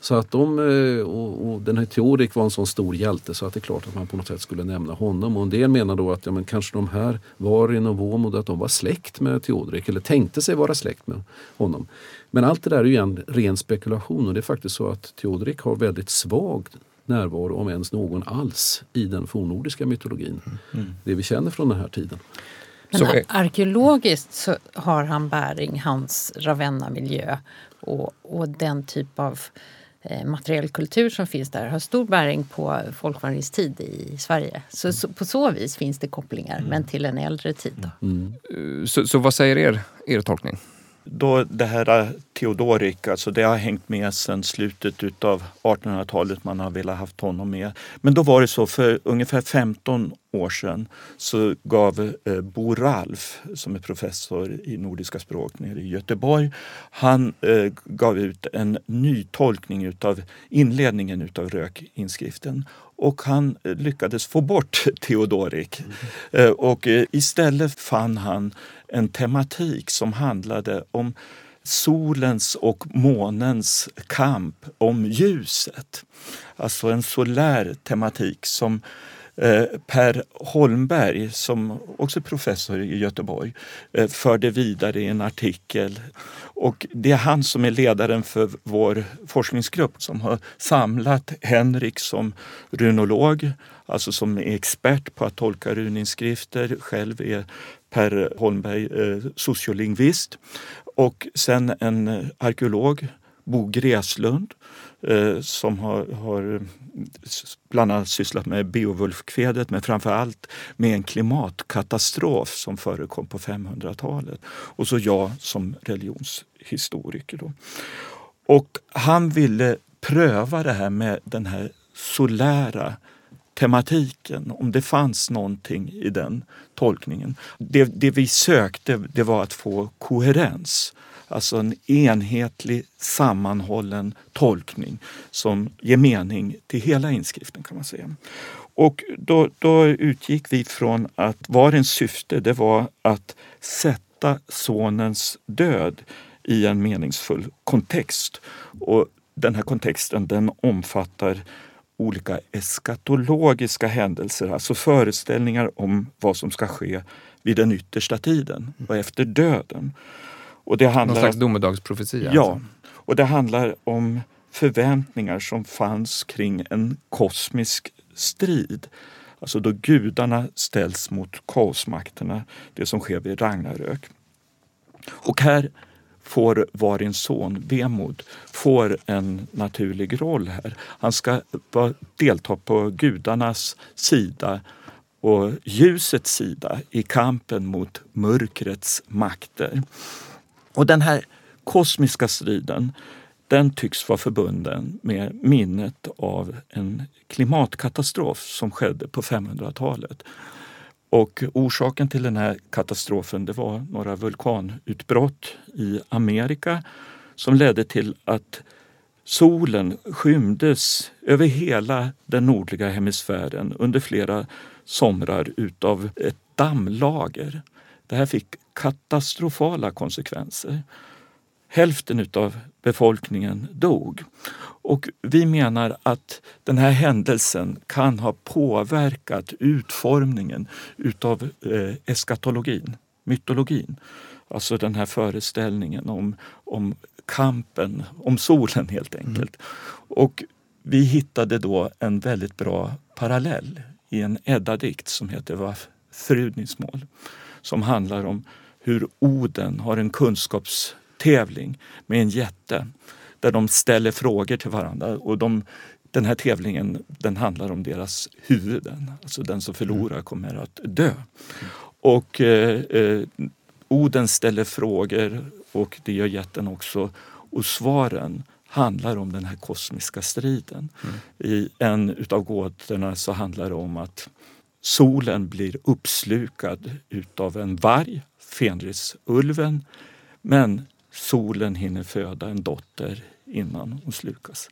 Så att de, eh, och, och, den här Teorik var en sån stor hjälte så att det är klart att man på något sätt skulle nämna honom. Och en del menar då att ja, men kanske de här Varin och Våmod att de var släkt med Teodorik eller tänkte sig vara släkt med honom. Men allt det där är ju en ren spekulation och det är faktiskt så att Teodorik har väldigt svag närvaro, om ens någon alls, i den fornnordiska mytologin. Mm. Det vi känner från den här tiden. Men så arkeologiskt så har han bäring, hans Ravenna-miljö och, och den typ av eh, materiell kultur som finns där har stor bäring på folkvandringstid i Sverige. Så, så, på så vis finns det kopplingar, mm. men till en äldre tid. Mm. Så, så vad säger er, er tolkning? Då det här Theodorik, alltså det har hängt med sedan slutet av 1800-talet. Man har velat haft honom med. Men då var det så för ungefär 15 år sedan så gav eh, Bo Ralf, som är professor i nordiska språk nere i Göteborg, han eh, gav ut en ny tolkning utav inledningen utav rökinskriften och han eh, lyckades få bort Theodorik. Mm. Eh, och eh, istället fann han en tematik som handlade om solens och månens kamp om ljuset. Alltså en solär tematik som Eh, per Holmberg, som också är professor i Göteborg, eh, förde vidare i en artikel. Och det är han som är ledaren för vår forskningsgrupp som har samlat Henrik som runolog, alltså som är expert på att tolka runinskrifter. Själv är Per Holmberg eh, sociolingvist och sen en arkeolog, Bo Greslund Eh, som har, har eh, bland annat sysslat med Beowulfkvedet men framför allt med en klimatkatastrof som förekom på 500-talet. Och så jag som religionshistoriker. Då. Och han ville pröva det här med den här solära tematiken, om det fanns någonting i den tolkningen. Det, det vi sökte det var att få koherens. Alltså en enhetlig sammanhållen tolkning som ger mening till hela inskriften kan man säga. Och då, då utgick vi från att Varens syfte det var att sätta sonens död i en meningsfull kontext. Och den här kontexten den omfattar olika eskatologiska händelser, alltså föreställningar om vad som ska ske vid den yttersta tiden och efter döden. Och det handlar, Någon slags domedagsprofetia? Ja, alltså. och det handlar om förväntningar som fanns kring en kosmisk strid. Alltså då gudarna ställs mot kaosmakterna, det som sker vid Ragnarök. Och här får Varin son Vemod får en naturlig roll här. Han ska delta på gudarnas sida och ljusets sida i kampen mot mörkrets makter. Och den här kosmiska striden den tycks vara förbunden med minnet av en klimatkatastrof som skedde på 500-talet. Och orsaken till den här katastrofen det var några vulkanutbrott i Amerika som ledde till att solen skymdes över hela den nordliga hemisfären under flera somrar utav ett dammlager. Det här fick katastrofala konsekvenser. Hälften utav befolkningen dog. Och vi menar att den här händelsen kan ha påverkat utformningen utav eh, eskatologin, mytologin. Alltså den här föreställningen om, om kampen, om solen helt enkelt. Mm. Och vi hittade då en väldigt bra parallell i en Edda-dikt som heter Vafthrudnismål som handlar om hur Oden har en kunskapstävling med en jätte där de ställer frågor till varandra. Och de, den här tävlingen den handlar om deras huvuden. Alltså den som förlorar kommer att dö. Och eh, eh, Oden ställer frågor och det gör jätten också. Och svaren handlar om den här kosmiska striden. Mm. I en utav gåtorna så handlar det om att solen blir uppslukad utav en varg, Fenrisulven. Men solen hinner föda en dotter innan hon slukas.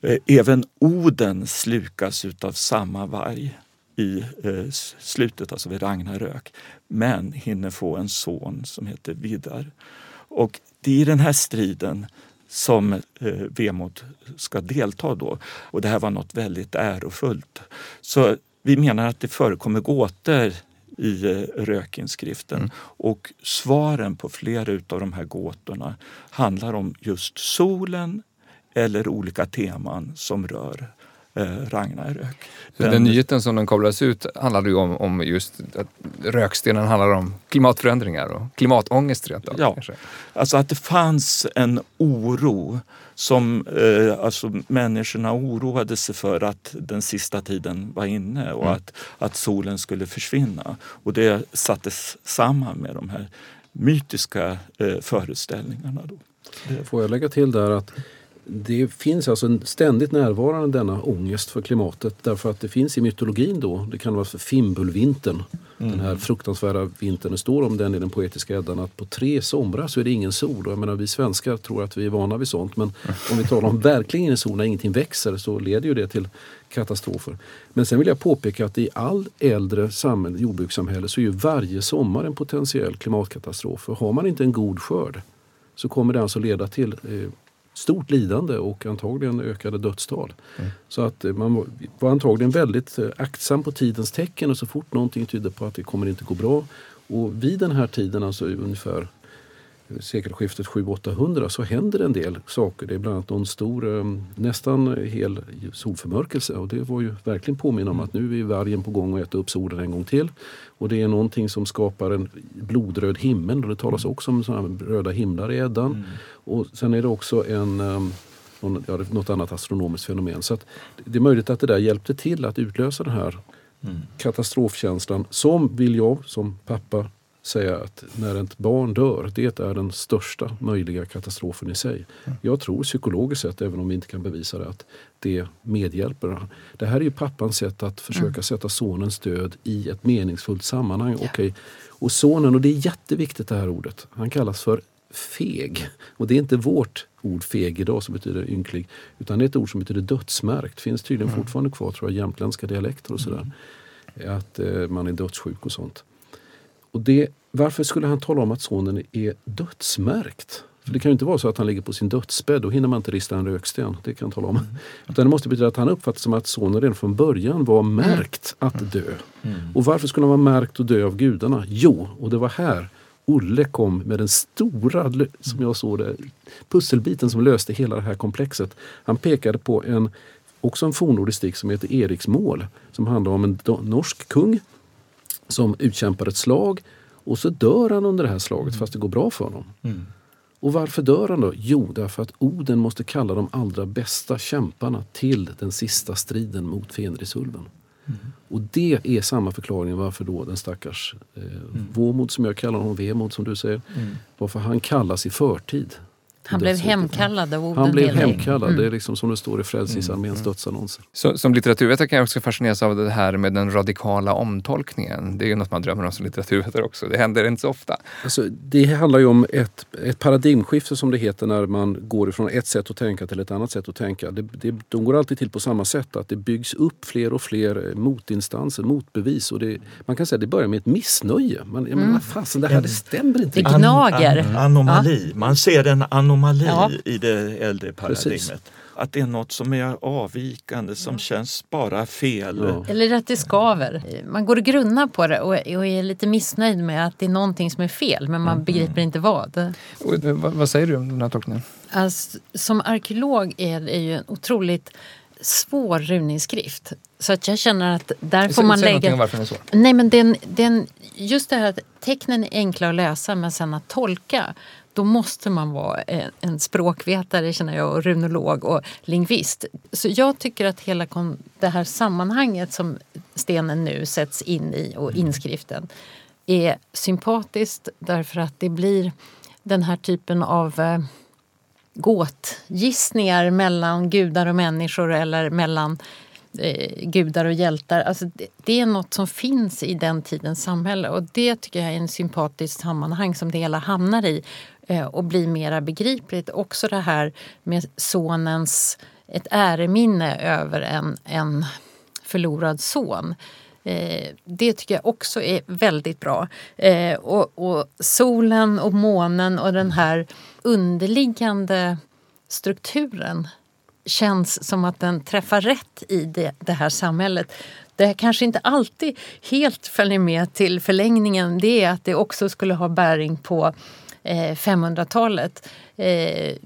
Eh, även Oden slukas utav samma varg i eh, slutet, alltså vid Ragnarök, men hinner få en son som heter Vidar. Och det är i den här striden som eh, Vemod ska delta då. Och det här var något väldigt ärofullt. Så vi menar att det förekommer gåtor i eh, rökinskriften mm. och svaren på flera av de här gåtorna handlar om just solen eller olika teman som rör Ragnarök. Den, den nyheten som den kablades ut handlade ju om, om just att rökstenen handlar om klimatförändringar och klimatångest rent av. Ja, kanske. alltså att det fanns en oro som eh, alltså människorna oroade sig för att den sista tiden var inne och mm. att, att solen skulle försvinna. Och det sattes samman med de här mytiska eh, föreställningarna. Då. Får jag lägga till där att det finns alltså en ständigt närvarande denna ångest för klimatet därför att det finns i mytologin då, det kan vara för Fimbulvintern, mm. den här fruktansvärda vintern. Det står om den i den poetiska Eddan att på tre somrar så är det ingen sol. Jag menar, vi svenskar tror att vi är vana vid sånt men om vi talar om verkligen ingen sol när ingenting växer så leder ju det till katastrofer. Men sen vill jag påpeka att i all äldre samhälle, jordbrukssamhälle så är ju varje sommar en potentiell klimatkatastrof. För har man inte en god skörd så kommer det alltså leda till eh, stort lidande och antagligen ökade dödstal. Mm. Så att eh, man var antagligen väldigt eh, aktsam på tidens tecken och så fort någonting tydde på att det kommer inte gå bra. Och vid den här tiden, alltså ungefär sekelskiftet 700-800 så händer en del saker. Det är bland annat någon stor, eh, nästan hel solförmörkelse och det var ju verkligen påminna om att nu är vargen på gång att äta upp solen en gång till. Och det är någonting som skapar en blodröd himmel och det talas också om sådana röda himlar i Eddan. Mm. Och sen är det också en eh, något annat astronomiskt fenomen. Så det är möjligt att det där hjälpte till att utlösa den här mm. katastrofkänslan som, vill jag som pappa säga att när ett barn dör, det är den största möjliga katastrofen i sig. Mm. Jag tror psykologiskt sett, även om vi inte kan bevisa det, att det medhjälper. Det här är ju pappans sätt att försöka mm. sätta sonens död i ett meningsfullt sammanhang. Yeah. Okay. Och sonen, och det är jätteviktigt det här ordet, han kallas för feg. Och det är inte vårt ord feg idag som betyder ynklig, utan det är ett ord som betyder dödsmärkt. finns tydligen mm. fortfarande kvar, tror jag, jämtländska dialekter och sådär. Mm. Att eh, man är dödssjuk och sånt. Och det, varför skulle han tala om att sonen är dödsmärkt? För det kan ju inte vara så att han ligger på sin dödsbädd, då hinner man inte rista en röksten. Det kan jag tala om. Mm. Utan det måste betyda att han uppfattar som att sonen redan från början var märkt mm. att dö. Mm. Och varför skulle han vara märkt att dö av gudarna? Jo, och det var här Olle kom med den stora, som jag såg det, pusselbiten som löste hela det här komplexet. Han pekade på en, också en fornnordisk dikt som heter Eriksmål som handlar om en norsk kung som utkämpar ett slag och så dör han under det här slaget mm. fast det går bra för honom. Mm. Och varför dör han då? Jo, därför att Oden måste kalla de allra bästa kämparna till den sista striden mot Fenrisulven. Mm. Och det är samma förklaring varför då den stackars eh, mm. Våmod som jag kallar honom, Vemod som du säger, mm. varför han kallas i förtid. Han blev hemkallad av Han blev hemkallad. Mm. Det är liksom som det står i Frälsningsarméns dödsannonser. Så, som litteraturvetare kan jag också fascineras av det här med den radikala omtolkningen. Det är ju något man drömmer om som litteraturvetare också. Det händer inte så ofta. Alltså, det handlar ju om ett, ett paradigmskifte som det heter när man går ifrån ett sätt att tänka till ett annat sätt att tänka. Det, det, de går alltid till på samma sätt. Att det byggs upp fler och fler eh, motinstanser, motbevis. Och det, man kan säga att det börjar med ett missnöje. Man, menar, vad fasen, det här det stämmer inte. Det gnager. An, anomali. Man ser en anomali Ja. i det äldre Precis. paradigmet. Att det är något som är avvikande, som känns bara fel. Ja. Eller att det skaver. Man går och grunnar på det och, och är lite missnöjd med att det är någonting som är fel men man begriper inte vad. Och, eh, vad, vad säger du om den här tolkningen? Alltså, som arkeolog är det ju en otroligt svår runinsskrift. Så att jag känner att där får man säg någonting om lägga... varför den är så. Nej men den, den, just det här att tecknen är enkla att läsa men sen att tolka. Då måste man vara en, språkvetare känner jag och runolog och lingvist. Så jag tycker att hela det här sammanhanget som stenen nu sätts in i och inskriften är sympatiskt därför att det blir den här typen av eh, gåtgissningar mellan gudar och människor eller mellan eh, gudar och hjältar. Alltså det, det är något som finns i den tidens samhälle och det tycker jag är en sympatiskt sammanhang som det hela hamnar i Eh, och bli mera begripligt. Också det här med sonens, ett äreminne över en, en förlorad son. Eh, det tycker jag också är väldigt bra. Eh, och, och solen och månen och den här underliggande strukturen känns som att den träffar rätt i det, det här samhället. Det kanske inte alltid helt följer med till förlängningen det är att det också skulle ha bäring på Eh, 500-talet. Eh,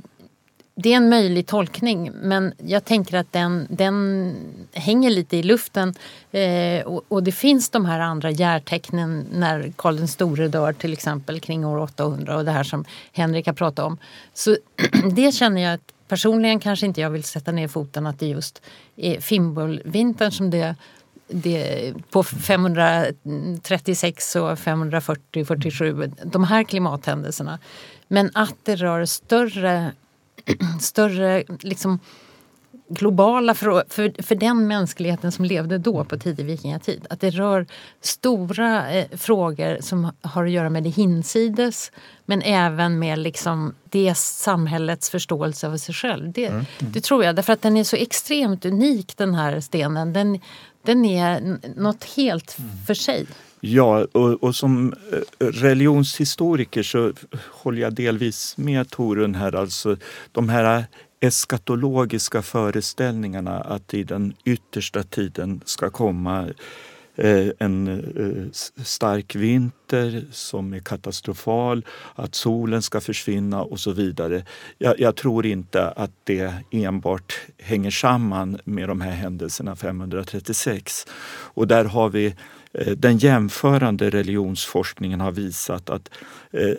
det är en möjlig tolkning men jag tänker att den, den hänger lite i luften. Eh, och, och det finns de här andra järtecknen när Karl den store dör till exempel kring år 800 och det här som Henrik har pratat om. Så det känner jag att personligen kanske inte jag vill sätta ner foten att det just är Fimbulvintern som det det, på 536 och 540, 47, de här klimathändelserna. Men att det rör större, större liksom globala för, för, för den mänskligheten som levde då på tidig vikingatid. Att det rör stora eh, frågor som har att göra med det hinsides men även med liksom det samhällets förståelse av sig själv. Det, det tror jag, därför att den är så extremt unik den här stenen. Den, den är något helt för sig. Ja, och, och som eh, religionshistoriker så håller jag delvis med Torun här. Alltså de här eskatologiska föreställningarna att i den yttersta tiden ska komma Eh, en eh, stark vinter som är katastrofal, att solen ska försvinna och så vidare. Jag, jag tror inte att det enbart hänger samman med de här händelserna 536. Och där har vi Eh, den jämförande religionsforskningen har visat att eh,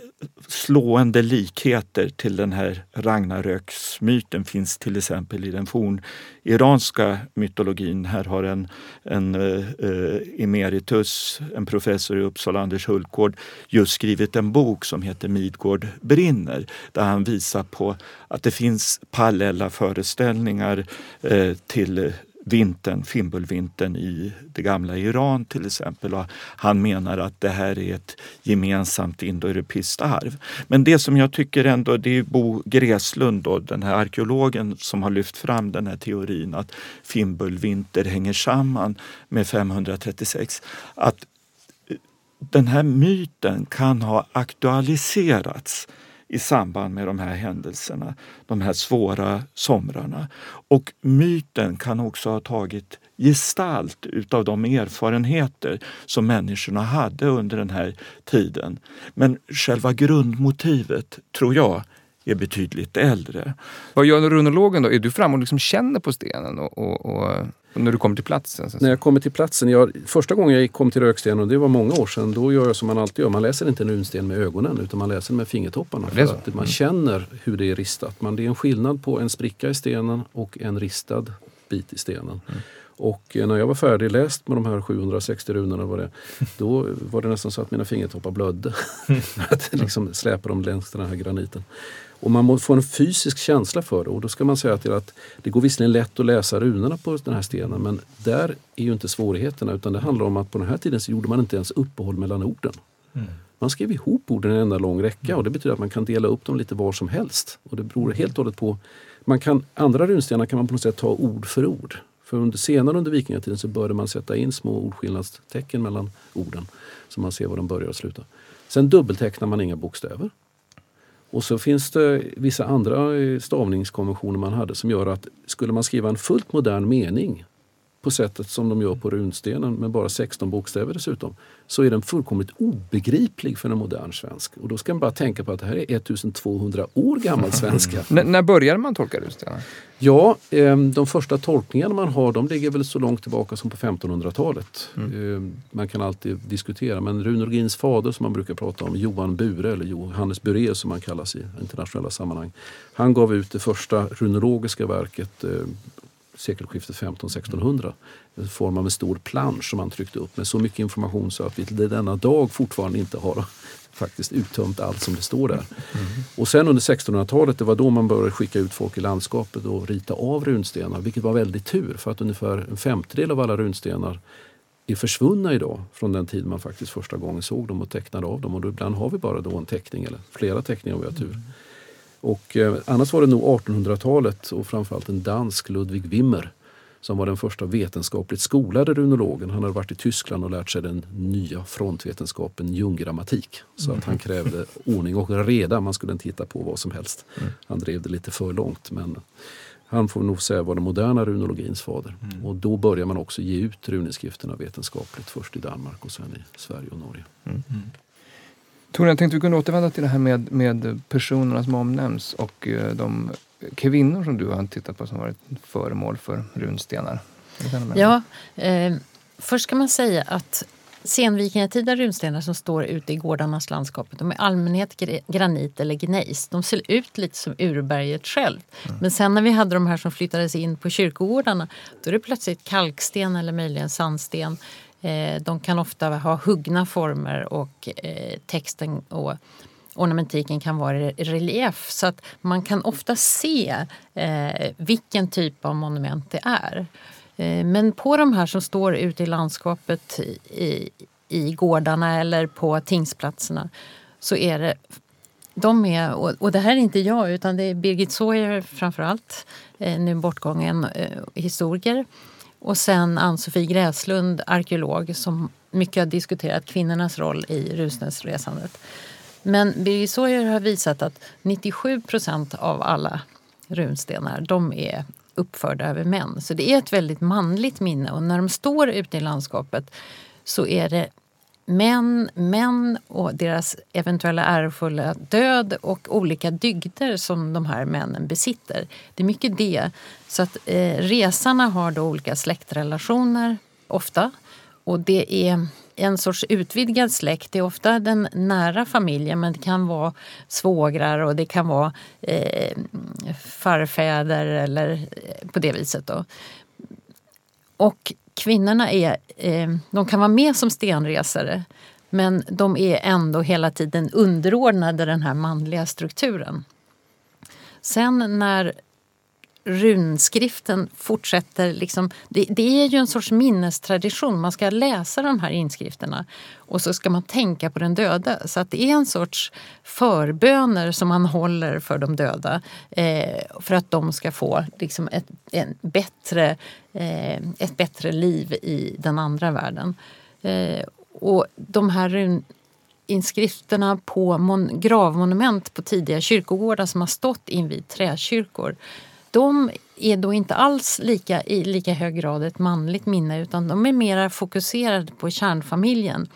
slående likheter till den här Ragnaröksmyten finns till exempel i den forniranska mytologin. Här har en, en eh, emeritus, en professor i Uppsala, Anders Hultgård, just skrivit en bok som heter Midgård brinner där han visar på att det finns parallella föreställningar eh, till vintern, Fimbulvintern i det gamla Iran till exempel. Och han menar att det här är ett gemensamt indoeuropeiskt arv. Men det som jag tycker ändå, det är Bo Gräslund, då, den här arkeologen som har lyft fram den här teorin att Fimbulvinter hänger samman med 536. Att den här myten kan ha aktualiserats i samband med de här händelserna, de här svåra somrarna. Och myten kan också ha tagit gestalt utav de erfarenheter som människorna hade under den här tiden. Men själva grundmotivet, tror jag, är betydligt äldre. Vad gör runologen då? Är du fram och liksom känner på stenen och, och, och, och när du kommer till platsen? När jag kommer till platsen, jag, första gången jag kom till Röksten och det var många år sedan, då gör jag som man alltid gör. Man läser inte en runsten med ögonen utan man läser med fingertopparna. För att man Mm. känner hur det är ristat. Man, det är en skillnad på en spricka i stenen och en ristad bit i stenen. Mm. Och eh, när jag var färdig läst med de här 760 runorna var det, då var det nästan så att mina fingertoppar blödde. att liksom släpa dem längs den här graniten. Och man måste få en fysisk känsla för det och då ska man säga till att det går visserligen lätt att läsa runorna på den här stenen men där är ju inte svårigheterna utan det handlar om att på den här tiden så gjorde man inte ens uppehåll mellan orden. Mm. Man skrev ihop orden i en enda lång räcka och det betyder att man kan dela upp dem lite var som helst. Och det beror helt och hållet på man kan, andra runstenar kan man på något sätt ta ord för ord. För under, senare under vikingatiden så började man sätta in små ordskillnadstecken mellan orden så man ser var de börjar och slutar. Sen dubbeltecknar man inga bokstäver. Och så finns det vissa andra eh, stavningskonventioner man hade som gör att skulle man skriva en fullt modern mening på sättet som de gör på runstenen med bara 16 bokstäver dessutom, så är den fullkomligt obegriplig för en modern svensk. Och då ska man bara tänka på att det här är 1200 år gammal svenska. N när började man tolka runstenar? Ja, eh, de första tolkningarna man har de ligger väl så långt tillbaka som på 1500-talet. Mm. Eh, man kan alltid diskutera, men runologins fader som man brukar prata om, Johan Bure eller Johannes Bure som han kallas i internationella sammanhang. Han gav ut det första runologiska verket eh, sekelskiftet 1500-1600 i form av en stor plansch som han tryckte upp med så mycket information så att vi till denna dag fortfarande inte har faktiskt uttömt allt som det står där. Mm. Och sen under 1600-talet, det var då man började skicka ut folk i landskapet och rita av runstenar, vilket var väldigt tur för att ungefär en femtedel av alla runstenar är försvunna idag från den tid man faktiskt första gången såg dem och tecknade av dem. Och då ibland har vi bara då en teckning eller flera teckningar om vi har tur. Mm. Och, eh, annars var det nog 1800-talet och framförallt en dansk, Ludwig Wimmer, som var den första vetenskapligt skolade runologen. Han hade varit i Tyskland och lärt sig den nya frontvetenskapen junggrammatik. Så att han mm. krävde ordning och reda, man skulle inte hitta på vad som helst. Mm. Han drev det lite för långt. Men han får nog säga var den moderna runologins fader. Mm. Och då börjar man också ge ut runeskrifterna vetenskapligt. Först i Danmark och sen i Sverige och Norge. Mm. Tor, jag tänkte vi kunde återvända till det här med, med personerna som omnämns och eh, de kvinnor som du har tittat på som varit föremål för runstenar. Ja, eh, först kan man säga att senvikingatida runstenar som står ute i gårdarnas landskap de är i allmänhet granit eller gnejs. De ser ut lite som urberget själv. Mm. Men sen när vi hade de här som flyttades in på kyrkogårdarna då är det plötsligt kalksten eller möjligen sandsten Eh, de kan ofta ha huggna former och eh, texten och ornamentiken kan vara i relief. Så att man kan ofta se eh, vilken typ av monument det är. Eh, men på de här som står ute i landskapet i, i gårdarna eller på tingsplatserna så är det de är, och det här är inte jag utan det är Birgit Sawyer framförallt, eh, nu bortgången historiker och sen Ann-Sofie Gräslund, arkeolog, som mycket har diskuterat kvinnornas roll i rusningsresandet. Men Birgit Sawyer har visat att 97 procent av alla runstenar de är uppförda över män. Så det är ett väldigt manligt minne och när de står ute i landskapet så är det män, män och deras eventuella ärofulla död och olika dygder som de här männen besitter. Det är mycket det. Så att eh, resarna har då olika släktrelationer, ofta. Och det är en sorts utvidgad släkt. Det är ofta den nära familjen men det kan vara svågrar och det kan vara eh, farfäder eller eh, på det viset. Då. Och kvinnorna är, eh, de kan vara med som stenresare men de är ändå hela tiden underordnade den här manliga strukturen. Sen när runskriften fortsätter... Liksom, det, det, är ju en sorts minnestradition. Man ska läsa de här inskrifterna och så ska man tänka på den döda. Så att det är en sorts förböner som man håller för de döda eh, för att de ska få liksom ett, en bättre, eh, ett bättre liv i den andra världen. Eh, och de här inskrifterna på gravmonument på tidiga kyrkogårdar som har stått invid träkyrkor de är då inte alls lika, i lika hög grad ett manligt minne utan de är mer fokuserade på kärnfamiljen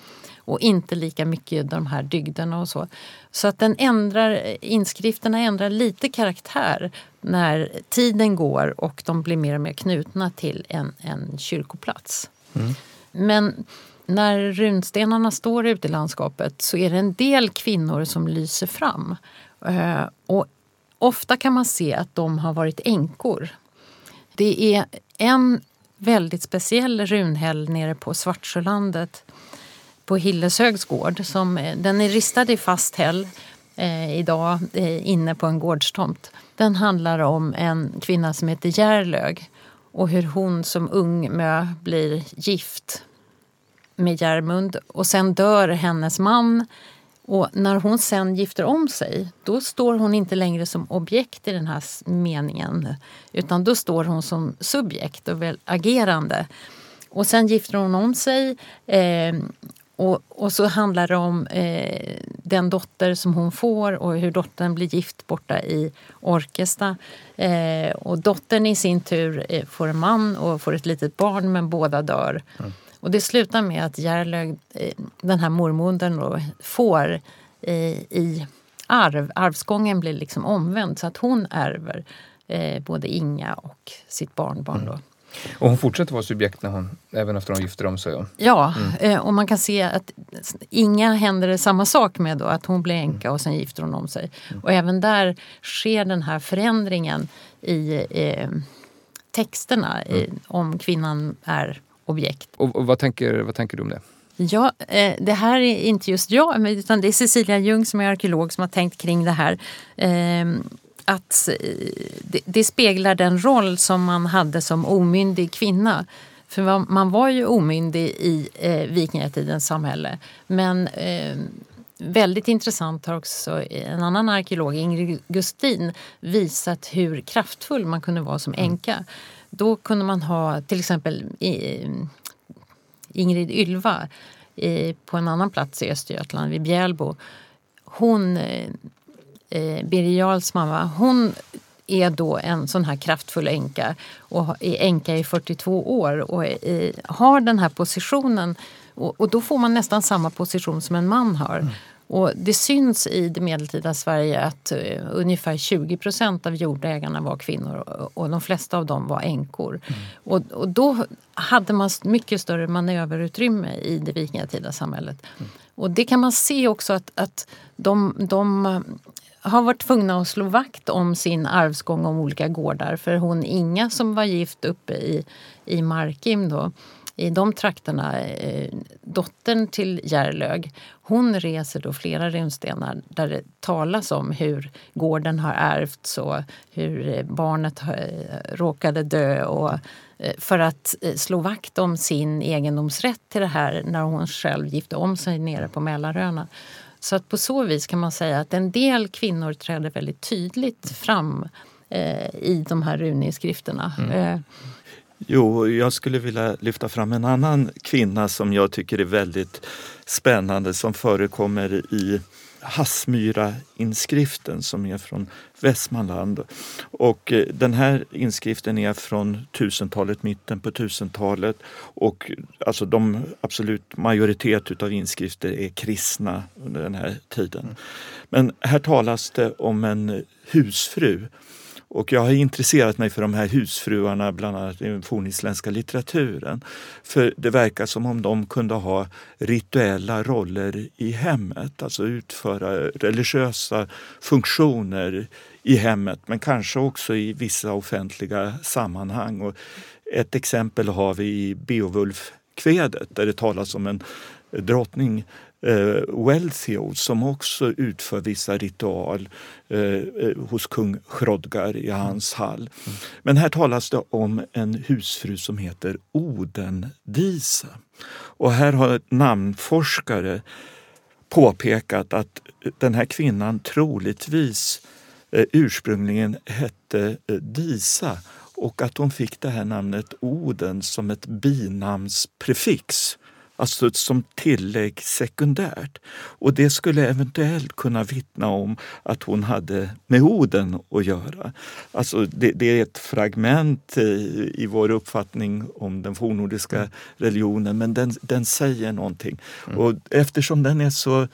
och inte lika mycket de här dygderna och så. Så att den ändrar, inskrifterna ändrar lite karaktär när tiden går och de blir mer och mer knutna till en, en kyrkoplats. Mm. Men när runstenarna står ute i landskapet så är det en del kvinnor som lyser fram. Eh, och ofta kan man se att de har varit änkor. Det är en väldigt speciell runhäll nere på Svartsjölandet på Hilleshögs gård. Som, eh, den är ristad i fast häll eh, idag eh, inne på en gårdstomt. Den handlar om en kvinna som heter Järlög och hur hon som ung mö blir gift med Järmund och sen dör hennes man. Och när hon sen gifter om sig, då står hon inte längre som objekt i den här meningen. Utan då står hon som subjekt och väl agerande. Och sen gifter hon om sig eh, och, och, så handlar det om eh, den dotter som hon får och hur dottern blir gift borta i Orkesta. Eh, och dottern i sin tur eh, får en man och får ett litet barn men båda dör. Mm. Och det slutar med att Järlög, eh, den här mormodern, då, får eh, i arv, arvsgången blir liksom omvänd så att hon ärver eh, både Inga och sitt barnbarn. Mm. Då. Och hon fortsätter vara subjekt när hon, även efter att hon gifter om sig? Ja, mm. och man kan se att Inga händer det samma sak med då, att hon blir änka och sen gifter hon om sig. Mm. Och även där sker den här förändringen i eh, texterna mm. i, om kvinnan är objekt. Och, och, vad, tänker, vad tänker du om det? Ja, eh, det här är inte just jag, utan det är Cecilia Ljung som är arkeolog som har tänkt kring det här. Eh, att eh, det, det, speglar den roll som man hade som omyndig kvinna. För man var ju omyndig i eh, vikingatidens samhälle. Men eh, väldigt intressant har också en annan arkeolog, Ingrid Gustin, visat hur kraftfull man kunde vara som änka. Då kunde man ha till exempel Ingrid Ylva på en annan plats i Östergötland, vid Bjälbo. Hon, eh, eh, Birger Jarls mamma, hon är då en sån här kraftfull änka och är änka i 42 år och har den här positionen. Och, då får man nästan samma position som en man har. Mm. Och det syns i det medeltida Sverige att uh, ungefär 20 procent av jordägarna var kvinnor och, de flesta av dem var änkor. Mm. Och, och, då hade man mycket större manöverutrymme i det vikingatida samhället. Mm. Och det kan man se också att, att de, de eh, har varit tvungna att slå vakt om sin arvsgång om olika gårdar. För hon Inga som var gift uppe i, i Markim då, i de trakterna, eh, dottern till Järlög, hon reser då flera runstenar där det talas om hur gården har ärvts och hur eh, barnet eh, råkade dö. Och, för att slå vakt om sin egendomsrätt till det här när hon själv gifte om sig nere på Mälaröarna. Så att på så vis kan man säga att en del kvinnor träder väldigt tydligt fram i de här runinskrifterna. Mm. Jo, jag skulle vilja lyfta fram en annan kvinna som jag tycker är väldigt spännande som förekommer i Hassmyra-inskriften som är från Västmanland. Och eh, den här inskriften är från 1000-talet, mitten på 1000-talet. Och alltså de absolut majoritet av inskrifter är kristna under den här tiden. Men här talas det om en husfru och jag har intresserat mig för de här husfruarna, bland annat i den fornisländska litteraturen. För det verkar som om de kunde ha rituella roller i hemmet, alltså utföra religiösa funktioner i hemmet, men kanske också i vissa offentliga sammanhang. Och ett exempel har vi i Beowulf-kvedet där det talas om en drottning eh, Welthio som också utför vissa ritual eh, eh, hos kung Hrodgar i hans hall. Mm. Men här talas det om en husfru som heter Odendisa. Och här har namnforskare påpekat att den här kvinnan troligtvis eh, ursprungligen hette eh, Disa och att hon fick det här namnet Oden som ett binamnsprefix alltså som tillägg sekundärt. Och det skulle eventuellt kunna vittna om att hon hade med Oden att göra. Alltså det, det är ett fragment i, i, vår uppfattning om den fornnordiska religionen men den, den säger någonting. Mm. Och eftersom den är så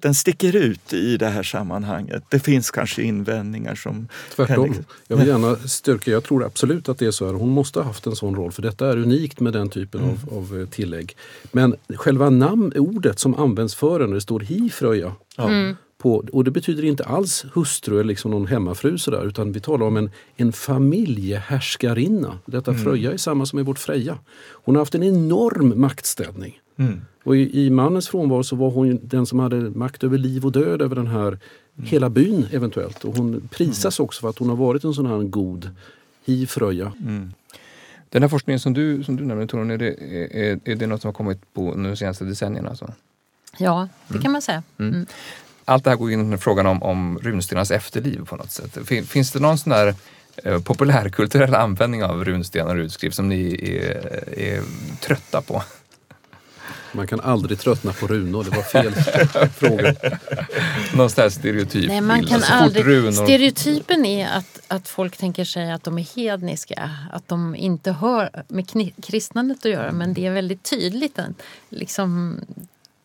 den sticker ut i det här sammanhanget. Det finns kanske invändningar som... Tvärtom. Jag vill gärna styrka, jag tror absolut att det är så här. Hon måste ha haft en sån roll för detta är unikt med den typen mm. av, av, eh, tillägg. Men själva namnordet som används för henne, det står hifröja. Mm. På, och det betyder inte alls hustru eller liksom någon hemmafru sådär, utan vi talar om en, en familjehärskarinna. Detta Mm. Fröja är samma som i vårt Freja. Hon har haft en enorm maktställning. Mm. Och i, i mannens frånvaro så var hon ju den som hade makt över liv och död över den här hela byn eventuellt. Och hon prisas också för att hon har varit en sån här god i Fröja. Mm. Den här forskningen som du, som du nämnde Torun, är det, är, är det något som har kommit på de senaste decennierna? Alltså? Ja, det kan man säga. Mm. Allt det här går in i frågan om, om runstenars efterliv på något sätt. Fin, finns det någon sån där eh, populärkulturell användning av runstenar och utskrift som ni är, är trötta på? Man kan aldrig tröttna på runor, det var fel fråga. Någon sån här stereotyp Nej, man kan Så fort aldrig... runor- Stereotypen är att, att folk tänker sig att de är hedniska. Att de inte har med kristnandet att göra. Men det är väldigt tydligt. att Liksom,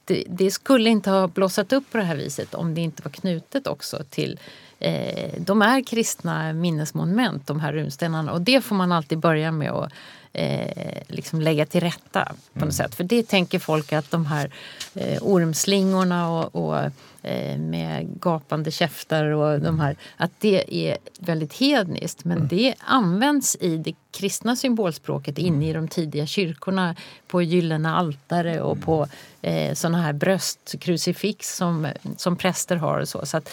det, det skulle inte ha blossat upp på det här viset om det inte var knutet också till eh, de är kristna minnesmonument, de här runstenarna. Och det får man alltid börja med att eh, liksom lägga till rätta på något sätt. För det tänker folk att de här eh, ormslingorna och, och eh, med gapande käftar och de här, att det är väldigt hedniskt. Men det används i det kristna symbolspråket inne i de tidiga kyrkorna på gyllene altare och på eh, såna här bröstkrucifix som, som präster har och så. så att,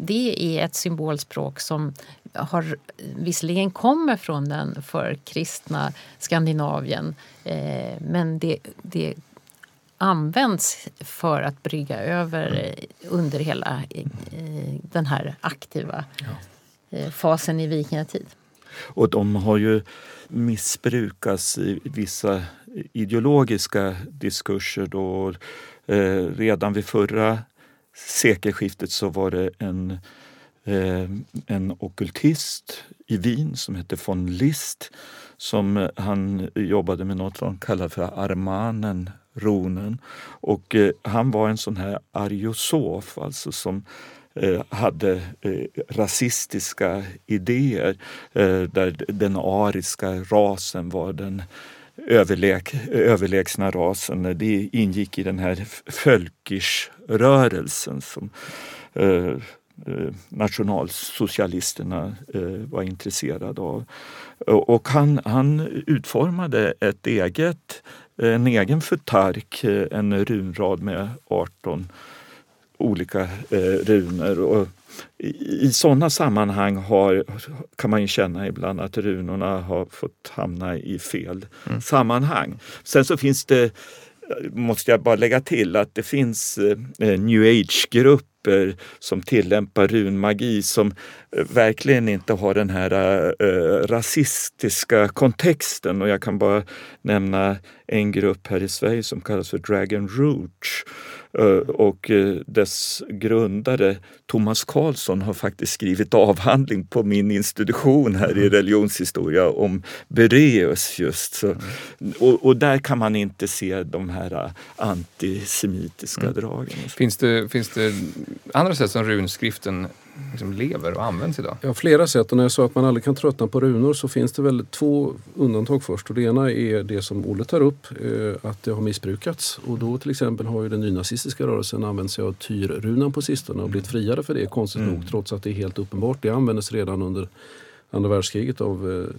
det är ett symbolspråk som har, visserligen kommer från den förkristna Skandinavien eh, men det, det används för att brygga över eh, under hela eh, den här aktiva eh, fasen i vikingatid. Och de har ju missbrukats i vissa ideologiska diskurser. Då, eh, redan vid förra sekelskiftet så var det en, eh, en okultist i Wien som hette von List som han jobbade med något de kallade för armanen, ronen. Och eh, han var en sån här ariosof, alltså som eh, hade eh, rasistiska idéer eh, där den ariska rasen var den överläg, överlägsna rasen. Det ingick i den här Völkisch-rörelsen som eh, eh, nationalsocialisterna eh, var intresserade av. Och han, han utformade ett eget, en egen futark, eh, en runrad med 18 olika eh, runor. Och i, I sådana sammanhang har, kan man ju känna ibland att runorna har fått hamna i fel sammanhang. Sen så finns det, måste jag bara lägga till, att det finns eh, new age-grupper som tillämpar runmagi som eh, verkligen inte har den här eh, rasistiska kontexten. Och jag kan bara nämna en grupp här i Sverige som kallas för Dragon Rouge. Eh, och eh, dess grundare Thomas Karlsson har faktiskt skrivit avhandling på min institution här i religionshistoria om Bereus just. Så, och, och där kan man inte se de här eh, antisemitiska dragen. Finns det, finns det andra sätt som runskriften liksom lever och används idag? Ja, flera sätt. Och när jag sa att man aldrig kan tröttna på runor så finns det väl två undantag först. Och det ena är det som Olle tar upp, eh, att det har missbrukats. Och då till exempel har ju den nynazistiska rörelsen använt sig av tyrrunan på sistone och blivit friade för det konstigt nog trots att det är helt uppenbart. Det användes redan under andra världskriget av eh,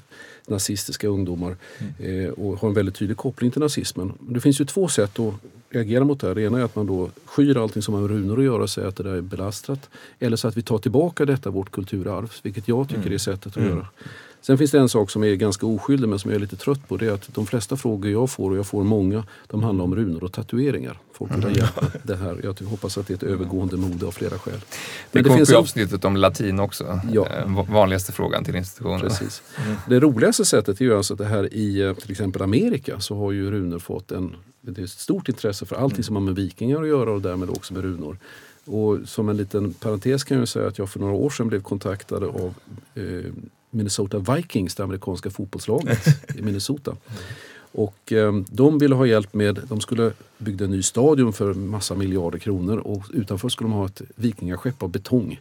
nazistiska ungdomar eh, och har en väldigt tydlig koppling till nazismen. Det finns ju två sätt att reagera mot det här. Det ena är att man då skyr allting som har med runor att göra och säger att det där är belastat. Eller så att vi tar tillbaka detta, vårt kulturarv, vilket jag tycker är sättet att göra. Sen finns det en sak som är ganska oskyldig men som jag är lite trött på. Det är att de flesta frågor jag får, och jag får många, de handlar om runor och tatueringar. Folk vill ha hjälp med det här. Jag hoppas att det är ett övergående mode av flera skäl. Det Men kommer upp i en- avsnittet om latin också. Ja. Eh, va- Vanligaste frågan till institutionen. Precis. Det roligaste sättet är ju alltså att det här i eh, till exempel Amerika så har ju runor fått en, det är ett stort intresse för allting som har med vikingar att göra och därmed också med runor. Och som en liten parentes kan jag säga att jag för några år sedan blev kontaktad av eh, Minnesota Vikings, det amerikanska fotbollslaget i Minnesota. Och eh, de ville ha hjälp med, de skulle bygga en ny stadion för massa miljarder kronor och utanför skulle de ha ett vikingaskepp av betong.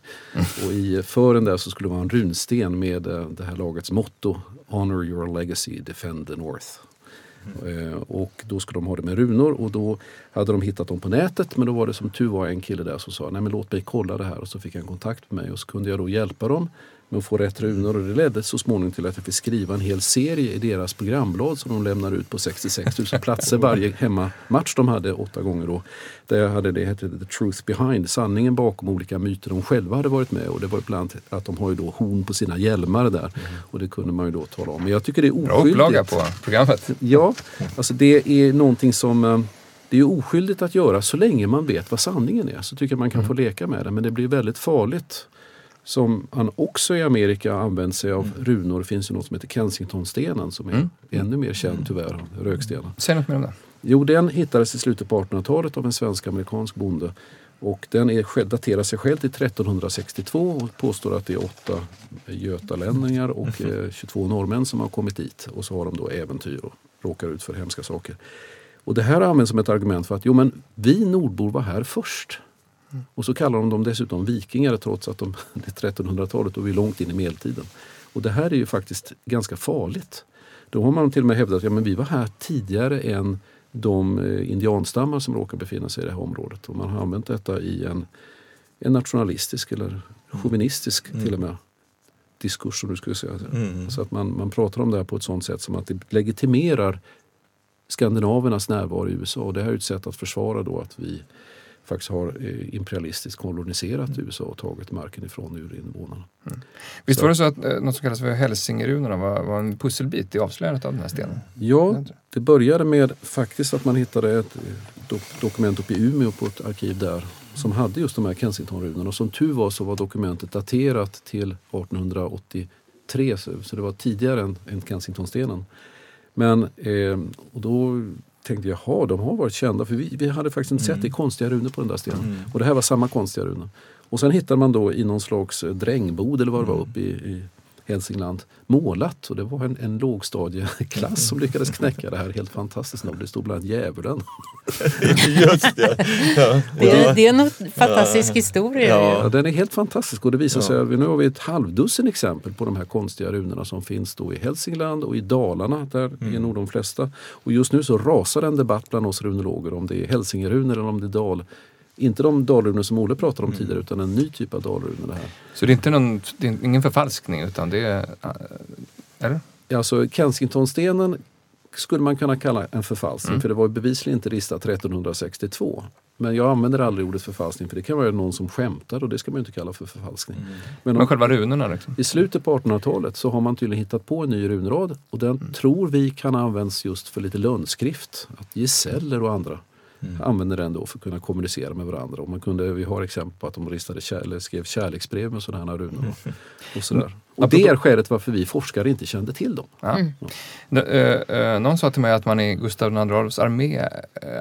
Och i fören där så skulle det vara en runsten med eh, det här lagets motto Honor your legacy, defend the North. Eh, och då skulle de ha det med runor. Och då hade de hittat dem på nätet men då var det som tur var en kille där som sa nej men låt mig kolla det här. Och så fick han kontakt med mig och så kunde jag då hjälpa dem med att få rätt runor och det ledde så småningom till att jag fick skriva en hel serie i deras programbblad som de lämnar ut på 66 000 platser varje hemmamatch de hade åtta gånger. Då. Där jag hade det hette The Truth Behind, sanningen bakom olika myter de själva hade varit med och det var bland annat att de har ju då horn på sina hjälmar där mm. och det kunde man ju då tala om. Men jag tycker det är oskyldigt. Bra upplaga på programmet. Ja, alltså det är någonting som eh, det är oskyldigt att göra så länge man vet vad sanningen är. Så tycker jag man kan mm. få leka med det men det blir väldigt farligt som han också i Amerika använt sig av mm. runor. Det finns ju något som heter Kensingtonstenen som är mm. ännu mer känd mm. tyvärr, rökstenen. Säg något mer om det. Jo, den hittades i slutet på 1800-talet av en svensk-amerikansk bonde. Och den är, daterar sig själv till 1362 och påstår att det är åtta götalänningar och 22 mm. norrmän som har kommit dit. Och så har de då äventyr och råkar ut för hemska saker. Och det här används som ett argument för att jo, men vi nordbor var här först. Och så kallar de dem dessutom vikingar trots att de, det är 1300-talet och vi är långt in i medeltiden. Och det här är ju faktiskt ganska farligt. Då har man till och med hävdat att ja, men vi var här tidigare än de eh, indianstammar som råkar befinna sig i det här området. Och man har använt detta i en, en nationalistisk eller chauvinistisk mm. till och med diskurs som du skulle säga. Mm. Så att man, man pratar om det här på ett sånt sätt som att det legitimerar skandinavernas närvaro i USA. Och det här är ett sätt att försvara då att vi faktiskt har eh, imperialistiskt koloniserat mm. USA och tagit marken ifrån urinvånarna. Mm. Visst så. var det så att eh, något som kallas för hälsingerunorna var, var en pusselbit i avslöjandet av den här stenen? Ja, det började med faktiskt att man hittade ett eh, do dokument uppe i Umeå på ett arkiv där som hade just de här Kensingtonrunorna. Som tur var så var dokumentet daterat till 1883 så det var tidigare än, än Kensingtonstenen. Men eh, och då tänkte jaha, de har varit kända. För vi, vi hade faktiskt inte mm. sett det konstiga runor på den där stenen. Mm. Och det här var samma konstiga runor. Och sen hittade man då i någon slags drängbod eller vad det var mm. uppe i, i Hälsingland målat och det var en, en lågstadieklass som lyckades knäcka det här helt fantastiskt nog. Det stod bland annat djävulen. Just det. Ja. Det, är, det är en fantastisk ja. historia. Ja. ja. den är helt fantastisk och det visar sig att nu har vi ett halvdussin exempel på de här konstiga runorna som finns då i Hälsingland och i Dalarna. Där mm. är nog de flesta. Och just nu så rasar en debatt bland oss runologer om det är hälsingerunor eller om det är dal inte de dalrunor som Olle pratade om mm. tidigare utan en ny typ av dalrunor. Det här. Så det är, inte någon, det är ingen förfalskning utan det är... Eller? Alltså Kensingtonstenen skulle man kunna kalla en förfalskning mm. för det var bevisligen inte ristat 1362. Men jag använder aldrig ordet förfalskning för det kan vara någon som skämtar och det ska man inte kalla för förfalskning. Mm. Men, om, Men själva runorna? Liksom. I slutet på 1800-talet så har man tydligen hittat på en ny runrad och den mm. tror vi kan användas just för lite lönnskrift. Att gesäller och andra mm. använde den då för att kunna kommunicera med varandra. Och man kunde, vi har exempel på att de ristade kär, skrev kärleksbrev med sådana här runor. Och, och sådär. Och det är skälet varför vi forskare inte kände till dem. Ja. Mm. Ja. Någon sa till mig att man i Gustav II Adolfs armé eh,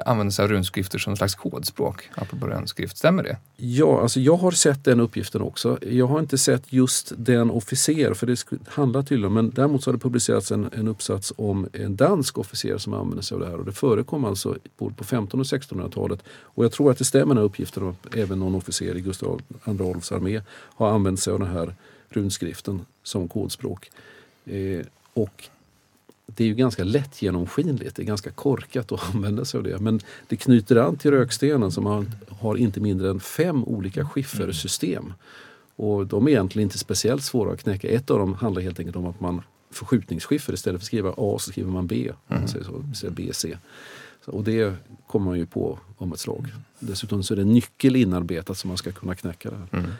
använde sig av runskrifter som en slags kodspråk, apropå runskrift. Stämmer det? Ja, alltså jag har sett den uppgiften också. Jag har inte sett just den officer, för det handlar tydligen om, men däremot så har det publicerats en, en uppsats om en dansk officer som använde sig av det här och det förekom alltså både på 1500 och 1600-talet. Och jag tror att det stämmer den här uppgiften att även någon officer i Gustav II Adolfs armé har använt sig av den här runskriften som kodspråk. Eh, och det är ju ganska lätt genomskinligt, det är ganska korkat att använda sig av det. Men det knyter an till rökstenen som har, har inte mindre än fem olika skiffersystem. Och de är egentligen inte speciellt svåra att knäcka. Ett av dem handlar helt enkelt om att man förskjutningsskiffer istället för att skriva A så skriver man B. Mm. Säger så, säger BC. Och det kommer man ju på om ett slag. Dessutom så är det en nyckel inarbetat som man ska kunna knäcka det här. Mm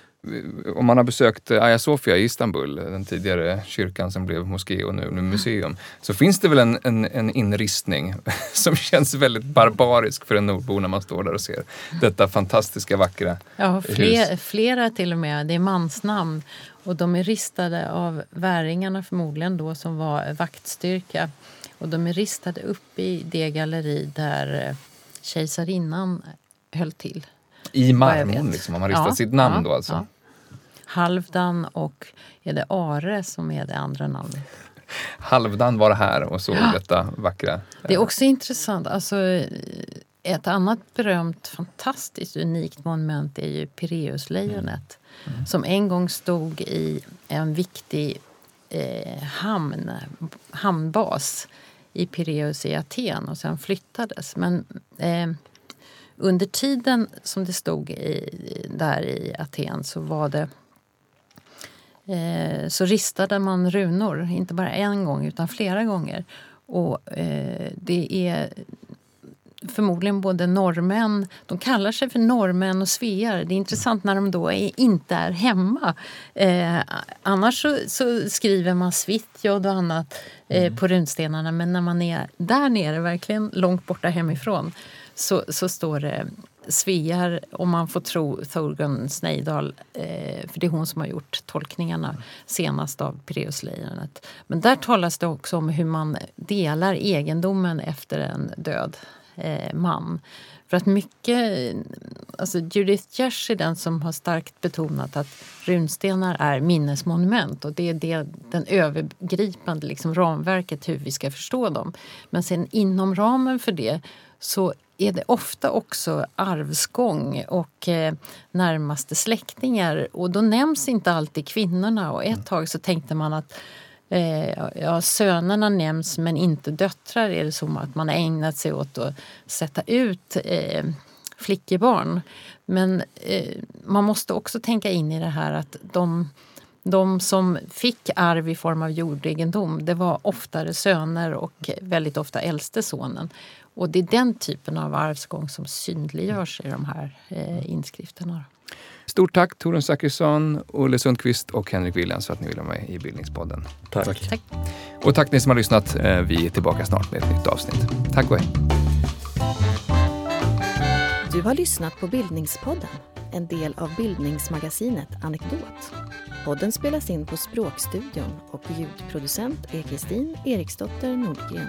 om man har besökt Hagia Sofia i Istanbul, den tidigare kyrkan som blev moské och nu, nu museum, så finns det väl en, en, en inristning som känns väldigt barbarisk för en nordbo när man står där och ser detta fantastiska vackra ja, fler, hus. Flera till och med, det är mansnamn och de är ristade av väringarna förmodligen då som var vaktstyrka och de är ristade upp i det galleri där kejsarinnan höll till. I marmorn liksom, har man ristat ja, sitt namn ja, då alltså? Ja. Halvdan och är det Are som är det andra namnet? Halvdan var här och såg ja. detta vackra. Det är också intressant. Alltså, ett annat berömt, fantastiskt unikt monument är ju Pireuslejonet mm. mm. som en gång stod i en viktig eh, hamn, hamnbas i Pireus i Aten och sen flyttades. Men eh, under tiden som det stod i, där i Aten så var det eh, så ristade man runor, inte bara en gång utan flera gånger. Och eh, det är förmodligen både norrmän, de kallar sig för norrmän och svear. Det är intressant när de då är, inte är hemma. Eh, annars så, så, skriver man Svitjod och annat eh, mm. på runstenarna men när man är där nere, verkligen långt borta hemifrån så, så står det Svear, om man får tro Thorgun Snejdal, eh, för det är hon som har gjort tolkningarna senast av Pireuslejonet. Men där talas det också om hur man delar egendomen efter en död eh, man. För att mycket, alltså Judith Gers är den som har starkt betonat att runstenar är minnesmonument och det är det, den övergripande liksom, ramverket hur vi ska förstå dem. Men sen inom ramen för det så är det ofta också arvsgång och eh, närmaste släktingar. Och då nämns inte alltid kvinnorna. Och ett tag så tänkte man att eh, ja, sönerna nämns men inte döttrar. Är det som att man har ägnat sig åt att sätta ut eh, flickebarn. Men eh, man måste också tänka in i det här att de de som fick arv i form av jordegendom det var oftare söner och väldigt ofta äldste sonen. Och det är den typen av arvsgång som synliggörs i de här eh, inskrifterna. Stort tack Torun Zachrisson, Olle Sundqvist och Henrik Williams för att ni ville vara med i Bildningspodden. Tack. tack. tack. Och tack ni som har lyssnat. Eh, vi är tillbaka snart med ett nytt avsnitt. Tack och hej. Du har lyssnat på Bildningspodden, en del av bildningsmagasinet Anekdot. Podden spelas in på Språkstudion och ljudproducent är Kristin Eriksdotter Nordgren.